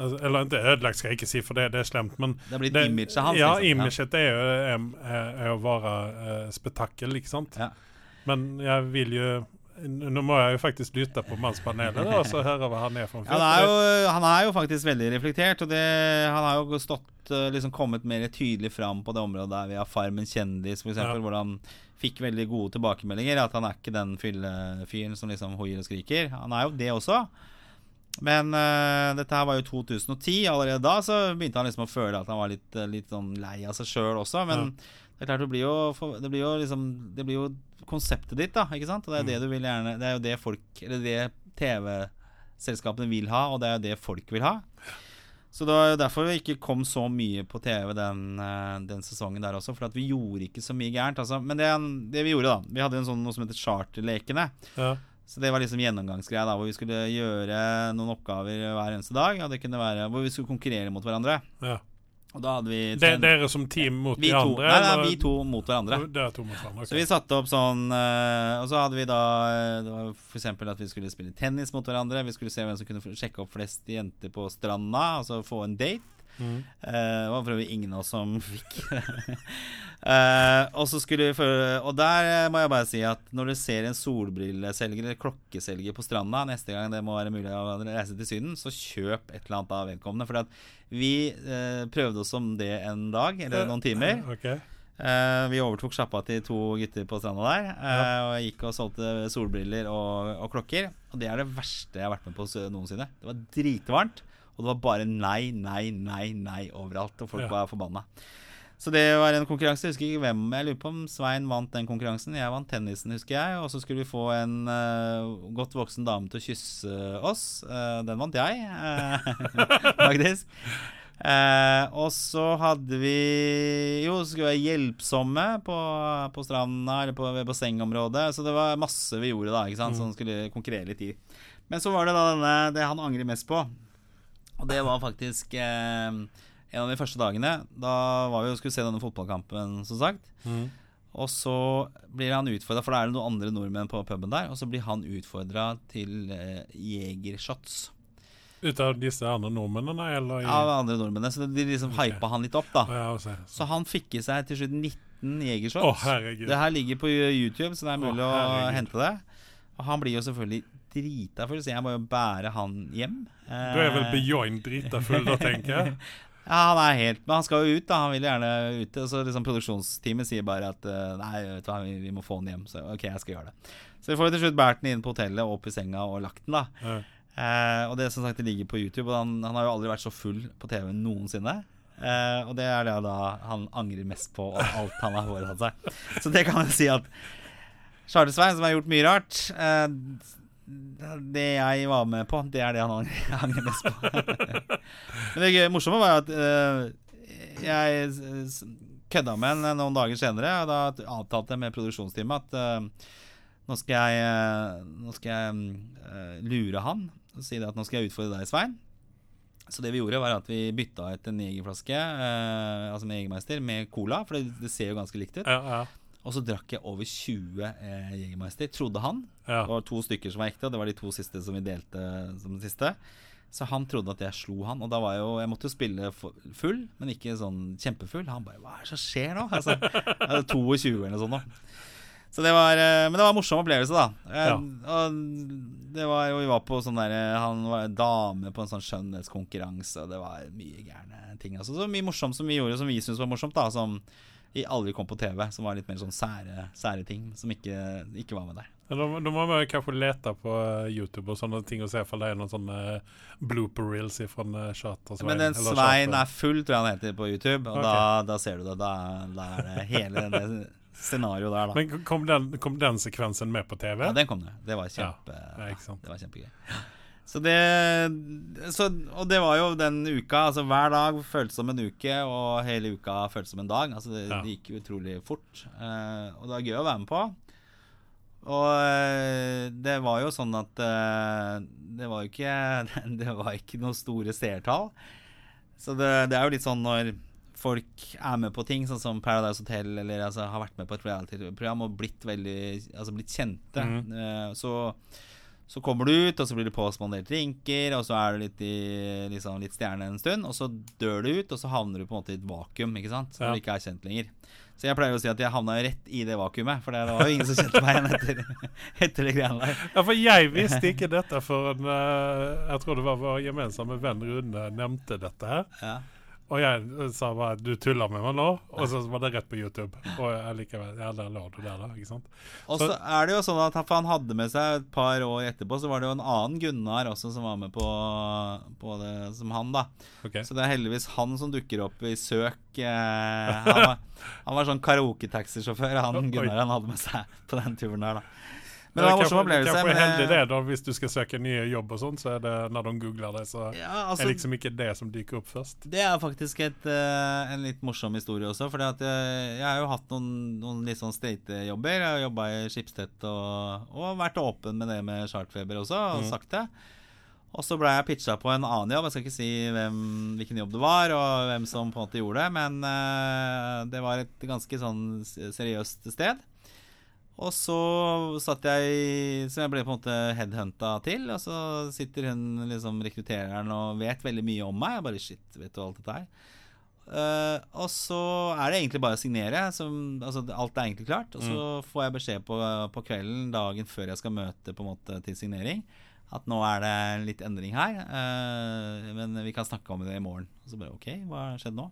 Eller det ødelagt, skal jeg ikke si, for det, det er slemt, men Det er blitt det, imaget hans. Ja, liksom. imaget er jo er, er, jo å være uh, spetakkel, ikke sant? Ja. Men jeg vil jo Nå må jeg jo faktisk lytte på Mannspanelet og så høre hva han er for en fyr. Han han er jo faktisk veldig reflektert, og det, han har jo stått eh, liksom kommet mer tydelig fram på det området der vi har Farmen kjendis, f.eks., Ja. hvor han fikk veldig gode tilbakemeldinger. At han er ikke den fyllefyren som liksom hoier og skriker. Han er jo det også. Men uh, dette her var jo 2010. Allerede da så begynte han liksom å føle at han var litt, eh, litt sånn lei av seg sjøl også. Men Det er klart, det blir jo, det blir jo liksom Det blir jo konseptet ditt, da, ikke sant? Og det er det du vil gjerne Det er jo det folk Eller det TV-selskapene vil ha, og det er jo det folk vil ha. Så det var derfor vi ikke kom så mye på TV den, eh, den sesongen der også. For at vi gjorde ikke så mye gærent. Altså. Men det, det, vi gjorde, da Vi hadde en sånn, noe som heter Charterlekene. Ja. Så det var liksom gjennomgangsgreia da hvor vi skulle gjøre noen oppgaver hver eneste dag. Og det kunne være hvor vi skulle konkurrere mot hverandre. Ja. Og da hadde vi Det, dere som team mot vi de andre? Nei, nei, vi to mot hverandre. To mot hverandre, okay. Så vi satte opp sånn eh, Og så hadde vi da eh, Det var f.eks. at vi skulle spille tennis mot hverandre. Vi skulle se hvem som kunne sjekke opp flest jenter på stranda. Altså få en date. Mm. Eh, det var for øvrig ingen av oss som fikk. uh, og så skulle vi for, Og der eh, må jeg bare si at når du ser en solbrilleselger eller klokkeselger på stranda neste gang det må være mulig å reise til Syden, så kjøp et eller annet av vedkommende. For vi uh, prøvde oss om det en dag, eller noen timer. Okay. Uh, vi overtok sjappa til to gutter på stranda der. eh, Og jeg gikk og solgte solbriller og, og klokker. Og det er det verste jeg har vært med på noensinne. Det var dritvarmt, og det var bare nei, nei, nei, nei overalt. Og folk Ja. var forbanna. Så det var en konkurranse. Jeg husker ikke hvem Jeg lurer på om Svein vant den konkurransen. Jeg vant tennisen, husker jeg. Og så skulle vi få en uh, godt voksen dame til å kysse oss. Uh, den vant jeg, eh, faktisk. Eh, og så hadde vi Jo, så skulle vi være hjelpsomme på, på stranda eller på ved bassengområdet. Så det var masse vi gjorde da, ikke sant, som skulle konkurrere litt i. Men så var det da denne, det han angrer mest på. Og det var faktisk eh, en av de første dagene. Da var vi og skulle se denne fotballkampen, som sagt. Mm. Og så blir han utfordra, for da er det noen andre nordmenn på puben der. Og så blir han utfordra til eh, jegershots Ut av disse andre nordmennene, eller? i- Ja, andre nordmennene. Så de liksom hypa han litt opp, da. Ja, så, Så han fikk i seg til slutt 19 Å, jegershots. herregud. det her ligger på YouTube, så det er mulig å hente det. Og han blir jo selvfølgelig drita full, så jeg må jo bære han hjem. Du er vel beyond drita full, da, tenker jeg. Ja, han er helt Men han skal jo ut, da. Han vil gjerne ut. Og så liksom Produksjonsteamet sier bare at eh, Nei, vet du hva, vi, vi må få han hjem. Så OK, jeg skal gjøre det. Så vi får til slutt båret den inn på hotellet og opp i senga og lagt den, da. Ja. Eh, og det som sagt, det ligger på YouTube, og han, han har jo aldri vært så full på TV noensinne. Eh, og det er det da han angrer mest på, og alt han har foretatt seg. Så det kan jeg si at Charles Svein, som har gjort mye rart eh, Det jeg var med på, det er det han angrer, mest på. Men det morsomme var at uh, jeg kødda med en noen dager senere, og da avtalte jeg med produksjonsteamet at uh, nå skal jeg, eh, nå skal jeg uh, lure han og si at nå skal jeg utfordre deg, Svein. Så det vi gjorde, var at vi bytta ut en jegerflaske, eh, altså med Jegermeister, med cola, for det, det ser jo ganske likt ut. Ja, ja, Og så drakk jeg over 20 eh, Jegermeister, trodde han. ja. Det var to stykker som var ekte, og det var de to siste som vi delte som den siste. Så han trodde at jeg slo han, og da var jeg jo Jeg måtte jo spille full, men ikke sånn kjempefull. Han bare Hva er det som skjer nå? Altså, jeg hadde 22 eller noe sånt Da. Så det var eh, Men det var en morsom opplevelse, da. Eh, Ja. Det var jo Vi var på sånn der Han var dame på en sånn skjønnhetskonkurranse, og det var mye gærne ting. Altså, så mye morsomt som vi gjorde, som vi syntes var morsomt, da. Som i aldri kom på TV, som var litt mer sånn sære, sære ting, som ikke, ikke var med der. Ja, Da, da må man kanskje lete på eh, YouTube og sånne ting og se om det er noen sånne blooper reels fra uh, Charter Men den Svein er full, tror jeg han heter på YouTube. Og okay. da, da ser du det. Da, da er det hele det scenarioet der, da. Men kom den, kom den sekvensen med på TV? Ja, den kom det. Det var kjempe ja. Det var kjempegøy. Så det så, Og det var jo den uka. Altså Hver dag føltes som en uke, og hele uka føltes som en dag. Altså Det, Ja. det gikk utrolig fort. Uh, og det var gøy å være med på. Og uh, det var jo sånn at uh, det var jo ikke Det var ikke noen store seertall. Så det, det er jo litt sånn når folk er med på ting, sånn som Paradise Hotel, eller altså, har vært med på et reality-program og blitt veldig Altså blitt kjente, eh, så så kommer du ut, og så blir det påspandert drinker, og så er du litt, i, liksom, litt stjerne en stund, og så dør du ut, og så havner du på en måte i et vakuum, ikke sant? Så Ja. du ikke er kjent lenger. Så jeg pleier å si at jeg havna rett i det vakuumet, for det var jo ingen som kjente meg igjen etter, etter det greiene der. Ja, for jeg visste ikke dette før en, eh, Jeg tror det var vår gemensamme venn Rune nevnte dette her. Ja. Og jeg eh, sa bare du tuller med meg nå, og så var det rett på YouTube. Og likevel, ja, der lå du der, da. ikke sant? Og så er det jo sånn at han- hadde med seg et par år etterpå, så var det jo en annen Gunnar også som var med på, på det som han, da. Okay. Så det er heldigvis han som dukker opp i søk. Eh, han, var, han var sånn karaoke-taxisjåfør, han Gunnar han hadde med seg på den turen der, da. Men det var en morsom opplevelse. kanskje men, heldig eh, det, da, hvis du skal søke nye jobb og sånn, så er det når de googler det, så ja, er altså, liksom ikke det som dyker opp først. Det er faktisk et, uh, en litt morsom historie også. For jeg, jeg har jo hatt noen, noen litt sånn streite jobber. Jeg har jobba i Schibsted og, og vært åpen med det med chartfeber også, og Mm. sagt det. Og så ble jeg pitcha på en annen jobb. Jeg skal ikke si hvem, hvilken jobb det var, og hvem som på en måte gjorde det, men uh, det var et ganske sånn seriøst sted. Og så satt jeg Så jeg ble på en måte headhunta til, og så sitter hun liksom rekruttereren og vet veldig mye om meg. Jeg bare shit, vet du alt dette her? Uh, og så er det egentlig bare å signere. Som, altså, alt er egentlig klart. Og så får jeg beskjed på, på kvelden, dagen før jeg skal møte på en måte til signering, at nå er det litt endring her. Uh, men vi kan snakke om det i morgen. Og så bare OK, hva har skjedd nå?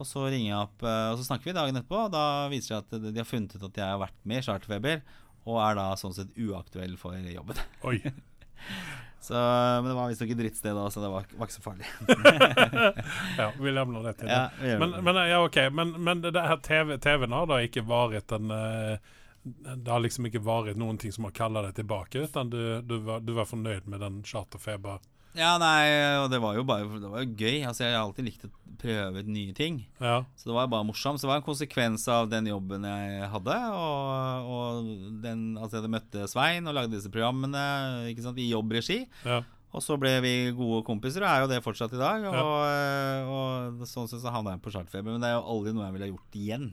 Og så ringer jeg opp, eh, og så snakker vi dagen etterpå, og da viser det seg at de har funnet ut at jeg har vært med i Charterfeber, og er da sånn sett uaktuell for jobben. Oi. Så, men det var visstnok et drittsted da, så det var, var ikke så farlig. Ja, vi levner det til Ja, det. gjør Men, men, ja, okay. men, men det her TV, TV-en har da ikke vært en eh, Det har liksom ikke vært noen ting som har kalla deg tilbake, utan du, du, var, du var fornøyd med den charterfeber? Ja, nei, og det var jo bare Det var jo gøy. Altså, jeg har alltid likt å prøve ut nye ting. Ja. Så det var bare morsomt. Så det var en konsekvens av den jobben jeg hadde. Og, og den, altså jeg møtte Svein og lagde disse programmene ikke sant, i jobbregi. ja. Og så ble vi gode kompiser, og er jo det fortsatt i dag. Og, Ja. og sånn sett så havna jeg på Chartfeber. Men det er jo aldri noe jeg ville gjort igjen.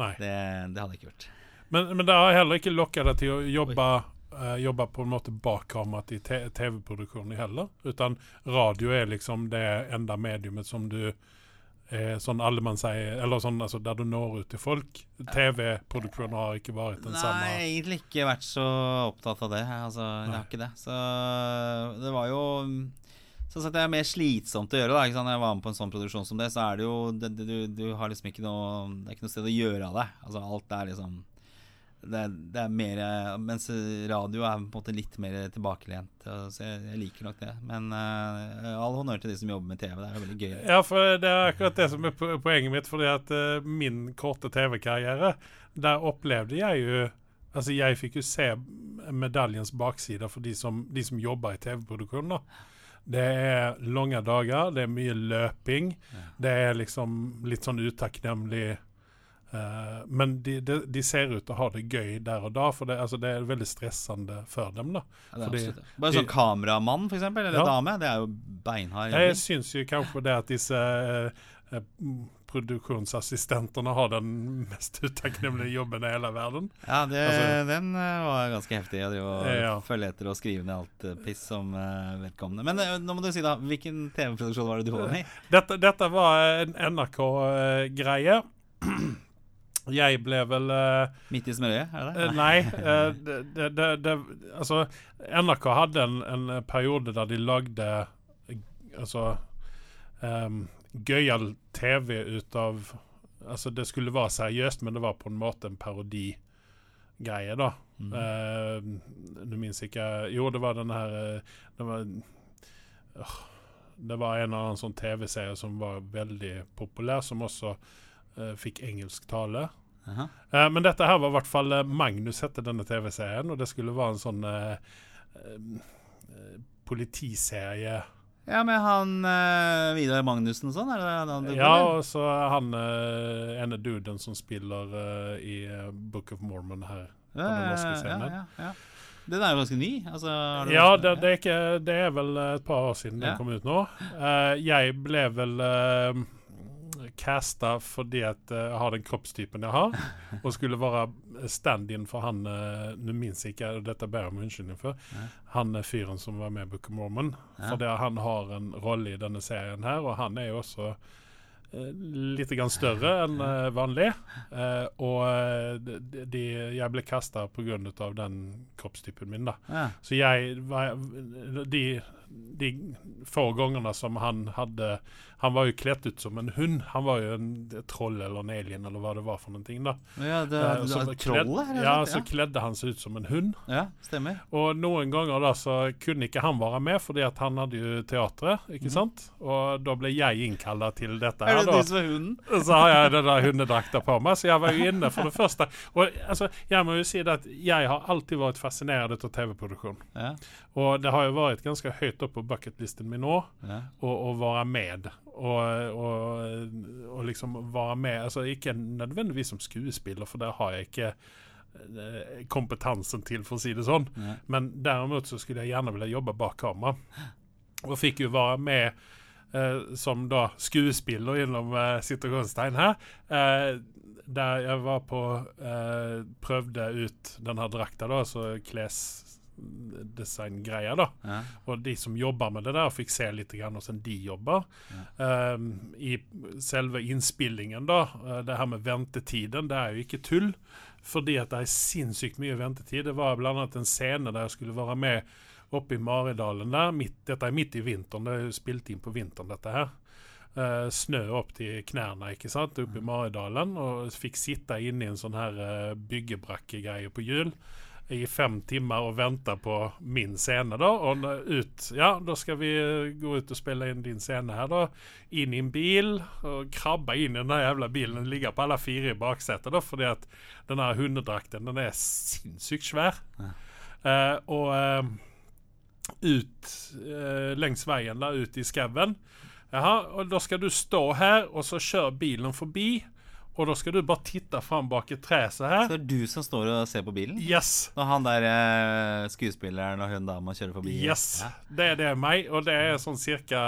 Nei. Det, det hadde jeg ikke gjort. Men, men det har heller ikke lokka deg til å jobbe, eh, jobbe på en måte bak kameraet i TV-produksjonen heller. Utan radio er liksom det enda mediumet som du eh, sånn sier Eller sånn altså, der du når ut til folk. TV-produksjonen har ikke vært den Nei, samme. egentlig ikke vært så opptatt av det. Altså, jeg har ikke det. Så det var jo Sånn at det er mer slitsomt å gjøre. da ikke sant? Når jeg var med på en sånn produksjon som det, så er det jo det, det, du, du har liksom ikke noe Det er ikke noe sted å gjøre av det. Altså Alt er liksom det, er- det er mer Mens radio er på en måte litt mer tilbakelent. Så jeg, jeg liker nok det. Men uh, all honnør til de som jobber med TV. Det er veldig gøy. Ja, for det er akkurat det som er poenget mitt. Fordi at uh, min korte TV-karriere, der opplevde jeg jo Altså, jeg fikk jo se medaljens bakside for de som, de som jobber i TV-produksjon. Det er lange dager, det er mye løping. Det er liksom litt sånn utakknemlig eh, Men de, de, de ser ut til å ha det gøy der og da, for det, altså, det er veldig stressende for dem. da. Ja, Fordi. Bare de- sånn kameramann, for eksempel, eller Ja. dame. Det er jo beinhard Jeg syns jo kanskje det at disse eh, eh, produksjonsassistentene har den mest utakknemlige jobben i hele verden. Ja, det, Altså- den eh, var ganske heftig å Ja. følge etter og skrive ned alt piss som uh, vedkommende. Men uh, nå må du si, da. Hvilken TV-produksjon var det du var med i? Dette, dette var en NRK-greie. Jeg ble vel uh, Midt i smørøyet, er det Eh. Nei. Uh, det, det, det, altså, NRK hadde en, en periode der de lagde altså um, gøyal TV ut av Altså, det skulle være seriøst, men det var på en måte en parodigreie, da. Mm. Uh, du minnes ikke Jo, det var den her Det var åh, Det var en eller annen sånn TV-serie som var veldig populær, som også fikk engelsktale. Uh -huh. Eh, men dette her var i hvert fall eh, Magnus hette denne TV-serien, og det skulle være en sånn eh, eh, politiserie. Ja, med han uh, Vidar Magnussen og sånn? Ja, og så han uh, ene duden som spiller uh, i eh, Book of Mormon her. på den norske scenen. ja, ja, ja. Den er jo ganske ny. Altså, Ja, det, det, er ikke, det er vel et par år siden den kom ut nå. Eh, jeg ble vel casta fordi at eh, jeg har den kroppstypen jeg har, og skulle være stand-in for han uh, Nå minnes jeg ikke, dette ber jeg om unnskyldning for. Han er fyren som var med i Book of Mormon. Ja. Fordi han har en rolle i denne serien her, og han er jo også eh, litt grann større enn eh, vanlig. Eh, og eh, de, de, jeg ble kasta pga. den kroppstypen min, da. Ja. Så jeg var, de, de få gangene som han hade, han var jo kledd ut som en hund. Han var jo en troll eller en alien eller hva det var for noen ting. da. Ja, det, Eh, det, så det, kledd, troll her? Ja, så klädde han seg ut som en hund. ja, stemmer. Og noen ganger da så kunne ikke han være med, fordi at han hadde jo teatret, ikke sant? Og da ble jeg innkalla til dette Er her, det da. du som er hunden? Så har jeg den der hundedrakta på meg, så jeg var jo inne for det første. Og altså, jeg må jo si det at jeg har alltid vært fascinert av TV-produksjon. Ja, Og det har jo vært ganske høyt opp på bucketlisten min nå, ja. å, å være med. Og, og, og liksom være med Altså ikke nødvendigvis som skuespiller, for der har jeg ikke eh, kompetansen til, for å si det sånn. Ja. Men derimot så skulle jeg gjerne ville jobbe bak kamera. Og fikk jo være med eh, som da skuespiller gjennom eh, situasjonstegn her. Eh, der jeg var på eh, Prøvde ut denne drakta, da, altså klesdesigngreia, da. ja. Og de som jobber med det der, fikk se litt grann hvordan de jobber. Um, I selve innspillingen, da, uh, det her med ventetiden, det er jo ikke tull. Fordi at det er sinnssykt mye ventetid. Det var annet en scene der jeg skulle være med oppe i Maridalen der. Midt, dette er midt i vinteren, det er jo spilt inn på vinteren, dette her. Uh, snø opp til knærne, ikke sant, oppe i Maridalen. Og fikk sitte inne i en sånn her uh, byggebrakkegreie på hjul i fem timer og vente på min scene, da. Og ut Ja, da skal vi eh, gå ut og spille inn din scene her, da. Inn i en bil, og krabbe inn i den jævla bilen. Den ligger på alle fire i baksetet, da, fordi at den der hundedrakten, den er sinnssykt svær. Eh, og eh, ut eh, längs veien da, ut i. Jaha, og da skal du stå her, og så kjører bilen forbi. Og da skal du bare titte fram bak et tre så her. Så det er du som står og ser på bilen? Yes. Når han der eh, skuespilleren og hun dama kjører forbi? Yes, Ja. det er det meg, og det er sånn cirka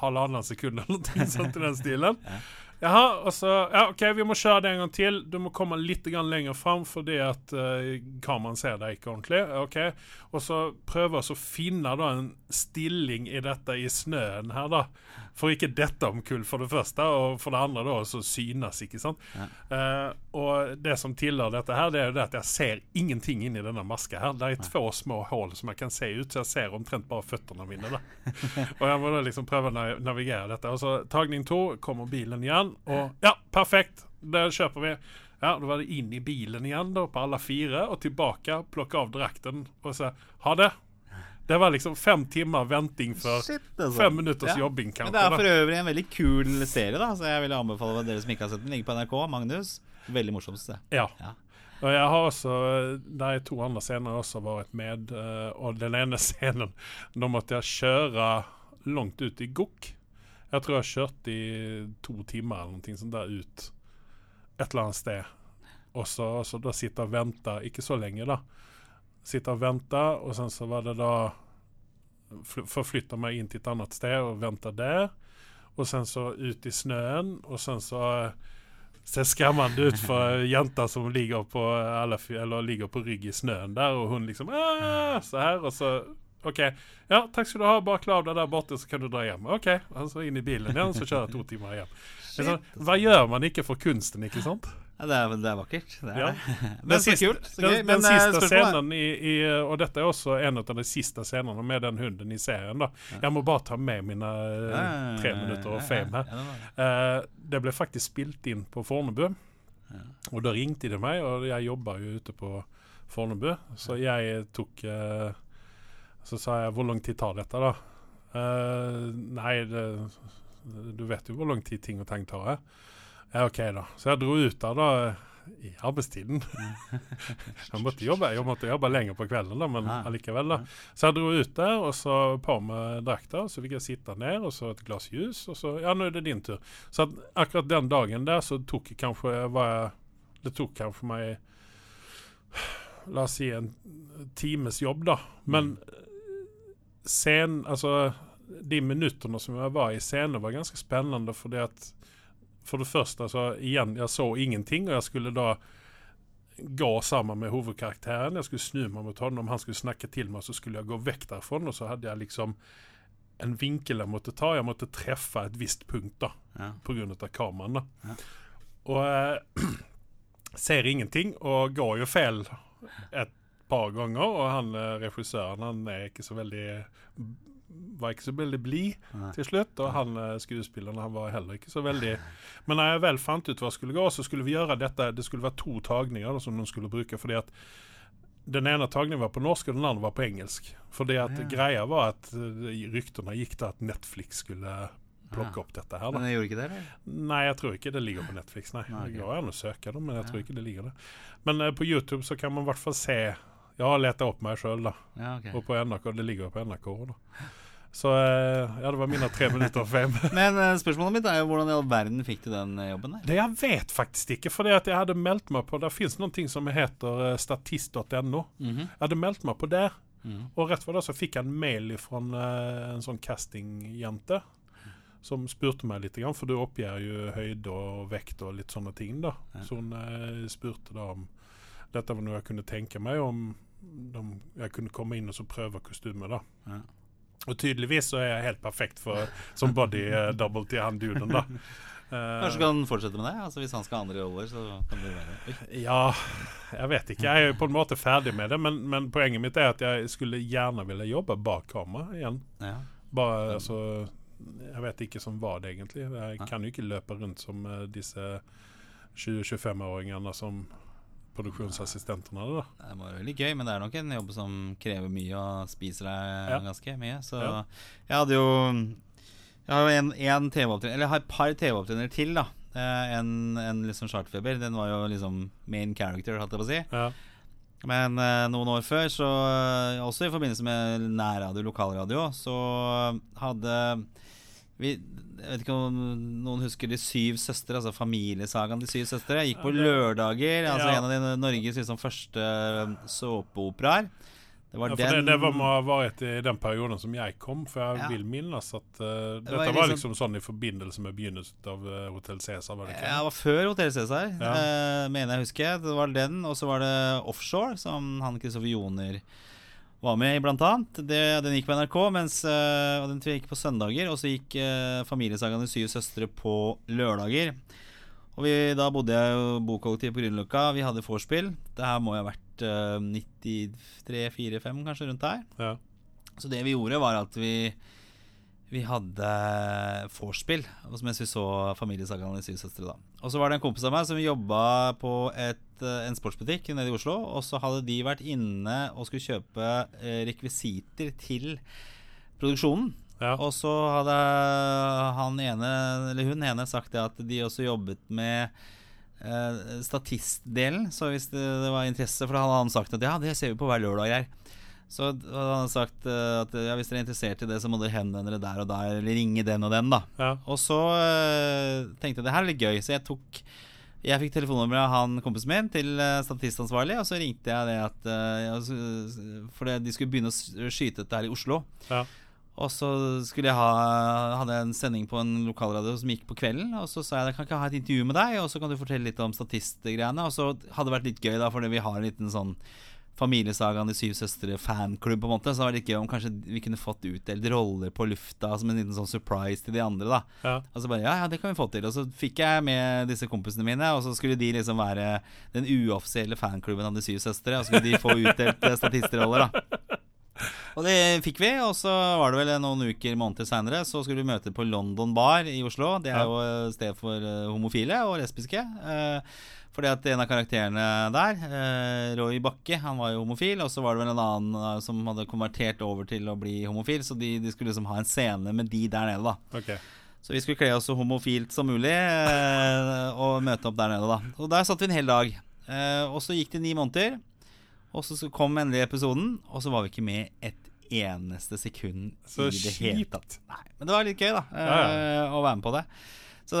halvannen sekund eller noe sånt i den stilen. Jaha, og så Ja, OK, vi må kjøre det en gang til. Du må komme litt lenger fram fordi at uh, kameraet ser deg ikke ordentlig. OK. Og så prøve å finne da en stilling i dette i snøen her, da. For ikke dette omkull, for det første, og for det andre da så synes, ikke sant. Eh, og det som tilhører dette her, det er jo det at jeg ser ingenting inni denne maska her. Det er to små hull som jeg kan se ut, så jeg ser omtrent bare føttene mine. da. og jeg må da liksom prøve å navigere dette. Og så tagning to, kommer bilen igjen, og ja, perfekt, det kjøper vi. Ja, Da var det inn i bilen igjen da, på alle fire, og tilbake, plukke av drakten og si ha det. Det var liksom fem timer venting for Shit, altså. fem minutters Ja. jobbing, Men det er for øvrig en veldig kul serie, da så jeg vil anbefale dere som ikke har sett den. Ligger på NRK. Magnus. Veldig morsomt. Ja. Ja. Og jeg har også De to andre scener jeg også vært med, eh, og den ene scenen Da måtte jeg kjøre langt ut i Gokk. Jeg tror jeg kjørte i to timer eller noe sånt der ut et eller annet sted. Og så, så da sitte og vente, ikke så lenge, da. Sitte og vente, og sen så var det da Forflytte meg inn til et annet sted og vente der. Og sen så ut i snøen, og sen så ser skremmende ut for jenta som ligger på, eller, eller ligger på rygg i snøen der, og hun liksom «Ah!» Så her, og så OK. Ja, takk skal du ha. Bare klar deg der borte, så kan du dra hjem. OK. Altså så inn i bilen igjen, så kjører jeg to timer hjem. Er sånn, hva gjør man ikke for kunsten, ikke sant? Ja, det, er, det er vakkert. Det er Ja. det. Den Men så kult. Så gøy. den Men, eh, siste scenen i, i Og dette er også en av de siste scenene med den hunden i serien. da Jeg må bare ta med mine eh, tre minutter og fame her. det Eh, det ble faktisk spilt inn på Fornebu. Og da ringte de meg, og jeg jobba jo ute på Fornebu. Så jeg tok eh, Så sa jeg hvor lang tid tar dette, da? Uh, nei, det, du vet jo hvor lang tid ting og tang tar. Ja, OK, da. Så jeg dro ut der da i arbeidstiden. jeg måtte jobbe Jeg måtte jobbe lenger på kvelden, da, men allikevel. da Så jeg dro ut der, og så på med drakta, så fikk jeg sitte ned, og så et glass juice, og så Ja, nå er det din tur. Så at akkurat den dagen der så tok jeg kanskje var jeg, Det tok kanskje meg La oss si en times jobb, da. Men scen, altså de minuttene som jeg var i scenen, var ganske spennende fordi at For det første, altså, igjen, jeg så ingenting, og jeg skulle da gå sammen med hovedkarakteren. Jeg skulle snu meg mot honom, han skulle snakke til meg, så skulle jeg gå vekk derfra. Og så hadde jeg liksom en vinkel jeg måtte ta. Jeg måtte treffe et visst punkt da, Ja. pga. kameran. da. Ja. Og eh, ser ingenting, og går jo feil et par ganger. Og han eh, regissøren han er ikke så veldig var ikke så veldig blid til slutt. Og han eh, skuespilleren han var heller ikke så veldig Men når jeg vel fant ut hva skulle gå, så skulle vi gjøre dette Det skulle være to tagninger som de skulle bruke. fordi at den ene tagningen var på norsk, og den andre var på engelsk. Fordi at Ja. greia var at eh, ryktene gikk til at Netflix skulle plukke opp dette her. da Men jeg gjorde ikke det, eller? Nei, jeg tror ikke det ligger på Netflix. Nei, Nei, Det ok. går an å søke det, men jeg tror ikke det ligger der. Men uh, på YouTube så kan man i hvert fall se Jeg har leta opp meg sjøl, da. Ja, ok. Og på NRK, det ligger jo på NRK da. Så eh, ja, det var mine tre minutter fame. Men eh, spørsmålet mitt er jo hvordan i all verden fikk du den eh, jobben der? Det jeg vet faktisk ikke, fordi at jeg hadde meldt meg på Det fins noen ting som heter statist.no. statist.no. -hmm. Jeg hadde meldt meg på der, Mhm. og rett for det så fikk jeg en mail fra en sånn castingjente. Som spurte meg litt, for du oppgir jo høyde og vekt og litt sånne ting. da. Så hun spurte da om dette var noe jeg kunne tenke meg, om de, jeg kunne komme inn og så prøve kostymet. da Ja. Og tydeligvis så er jeg helt perfekt for, som body eh, double til han duden, da. Kanskje du kan fortsette med det? Altså Hvis han skal ha andre roller, så kan det være Oi. Ja, jeg vet ikke. Jeg er på en måte ferdig med det, men, men poenget mitt er at jeg skulle gjerne ville jobbe bak kamera igjen. Ja. Bare, altså Jeg vet ikke som hva det egentlig. Jeg kan jo ikke løpe rundt som eh, disse 20-25-åringene som produksjonsassistentene. da Det var veldig gøy, men det er nok en jobb som krever mye og spiser deg Ja. ganske mye. Så Ja. jeg hadde jo Jeg har jo en, en TV-opptrener Eller jeg har et par TV-opptrenere til, da. Eh, en, en liksom chartfeber. Den var jo liksom main character, holdt jeg på å si. Ja. Men eh, noen år før, så eh, også i forbindelse med nærradio, lokalradio, så hadde vi Jeg vet ikke om noen husker De syv søstre, altså familiesagaen De syv søstre. Jeg Gikk på lørdager. Altså Ja. En av de Norges liksom første såpeoperaer. Det var Ja, den det, det var, var vært i den perioden som jeg kom, for jeg Ja. vil minnes at uh, dette var var liksom- liksom sånn i forbindelse med begynnelsen av uh, Hotell Cæsar, var det ikke? Ja, det var før Hotell Cæsar, Ja. uh, mener jeg husker. Det var den, og så var det Offshore, som han Kristoffer Joner var med i, blant annet. Det, den gikk på NRK, mens, eh, og den gikk på søndager. Og så gikk uh, Familiesagaen De syv søstre på lørdager. Og vi, da bodde jeg jo bokollektiv på Grünerløkka. Vi hadde vorspiel. Det her må jo ha vært uh, 93-4-5, kanskje, rundt der. Ja. Så det vi gjorde, var at vi vi hadde vorspiel mens vi så Familiesagaen i syv søstre. da Og så var det en kompis av meg som jobba på et, eh, en sportsbutikk nede i Oslo. Og så hadde de vært inne og skulle kjøpe eh, rekvisitter til produksjonen. Ja. Og så hadde han ene, eller hun ene sagt det at de også jobbet med eh, statistdelen. Så hvis det, det var interesse, for da hadde han sagt at ja, det ser vi på hver lørdag her. Så hadde han sagt eh, at ja, hvis dere er interessert i det, så må dere henvende dere der og der, eller ringe den og den, da. Ja. Og så uh, tenkte jeg det her er litt gøy, så jeg tok jeg fikk telefonnummeret av han kompisen min til eh, statistansvarlig, og så ringte jeg det at For det- de skulle begynne å skyte dette her i Oslo. Ja. Og så skulle jeg ha hadde jeg en sending på en lokalradio som gikk på kvelden. Og så sa jeg at jeg kan ikke ha et intervju med deg, og så kan du fortelle litt om statistgreiene. Og så hadde det vært litt gøy, da, fordi vi har en liten sånn Familiesagaen De syv søstre fanklubb, på en måte. Så det var litt gøy om kanskje vi kunne fått utdelt roller på lufta som en liten sånn surprise til de andre, da. Ja. Og så bare ja, ja, det kan vi få til. Og så fikk jeg med disse kompisene mine, og så skulle de liksom være den uoffisielle fanklubben av De syv søstre. Og så skulle de få utdelt eh, statistroller, da. Og det fikk vi, og så var det vel noen uker, måneder seinere, så skulle vi møte på London Bar i Oslo. Det er jo et sted for eh, homofile og lesbiske. Eh, fordi at en av karakterene der, eh, Roy Bakke, han var jo homofil. Og så var det vel en annen eh, som hadde konvertert over til å bli homofil. Så de, de skulle liksom ha en scene med de der nede, da. Okay. Så vi skulle kle oss så homofilt som mulig eh, og møte opp der nede, da. Og der satt vi en hel dag. Eh, og så gikk det ni måneder, og så kom endelig episoden, og så var vi ikke med et eneste sekund Så i det hele kjipt. tatt. Nei, men det var litt gøy, da, eh, Ja, å være med på det. Så,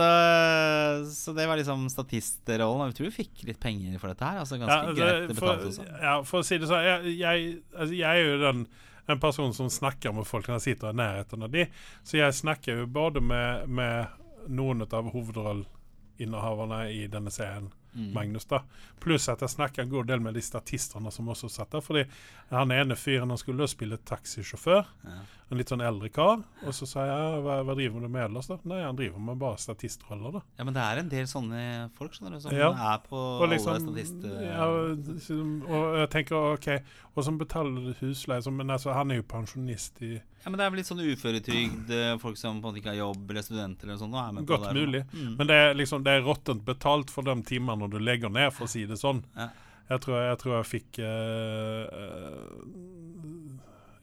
så det var liksom statistrollen. Og vi tror vi fikk litt penger for dette her. Altså ganske Ja, greit det, betalt også. ja, for å si det sånn, jeg, jeg, altså, jeg er jo den en person som snakker med folk når jeg sitter i nærheten av de. Så jeg snakker jo både med, med noen av hovedrolleinnehaverne i denne serien, Mm. Magnus, da. Pluss at jeg snakker en god del med de statistene som også satt der. Fordi han ene fyren han skulle spille taxisjåfør. Ja. En litt sånn eldre kar. Og så sa jeg hva, hva driver du med ellers, da? Nei, han driver med bare statistroller, da. Ja, men det er en del sånne folk skjønner du, som Ja. er på Og alle liksom statist... ja, liksom, Og jeg tenker OK, og så betaler husleie, men altså, han er jo pensjonist i Ja, Men det er vel litt sånn uføretrygd, eh, folk som på en måte ikke har jobb, eller studenter eller sånn. Er med på Godt det mulig. Mm. Men det er liksom Det er råttent betalt for de timene du legger ned, for å si det sånn. Ja. Jeg tror jeg, tror jeg fikk uh,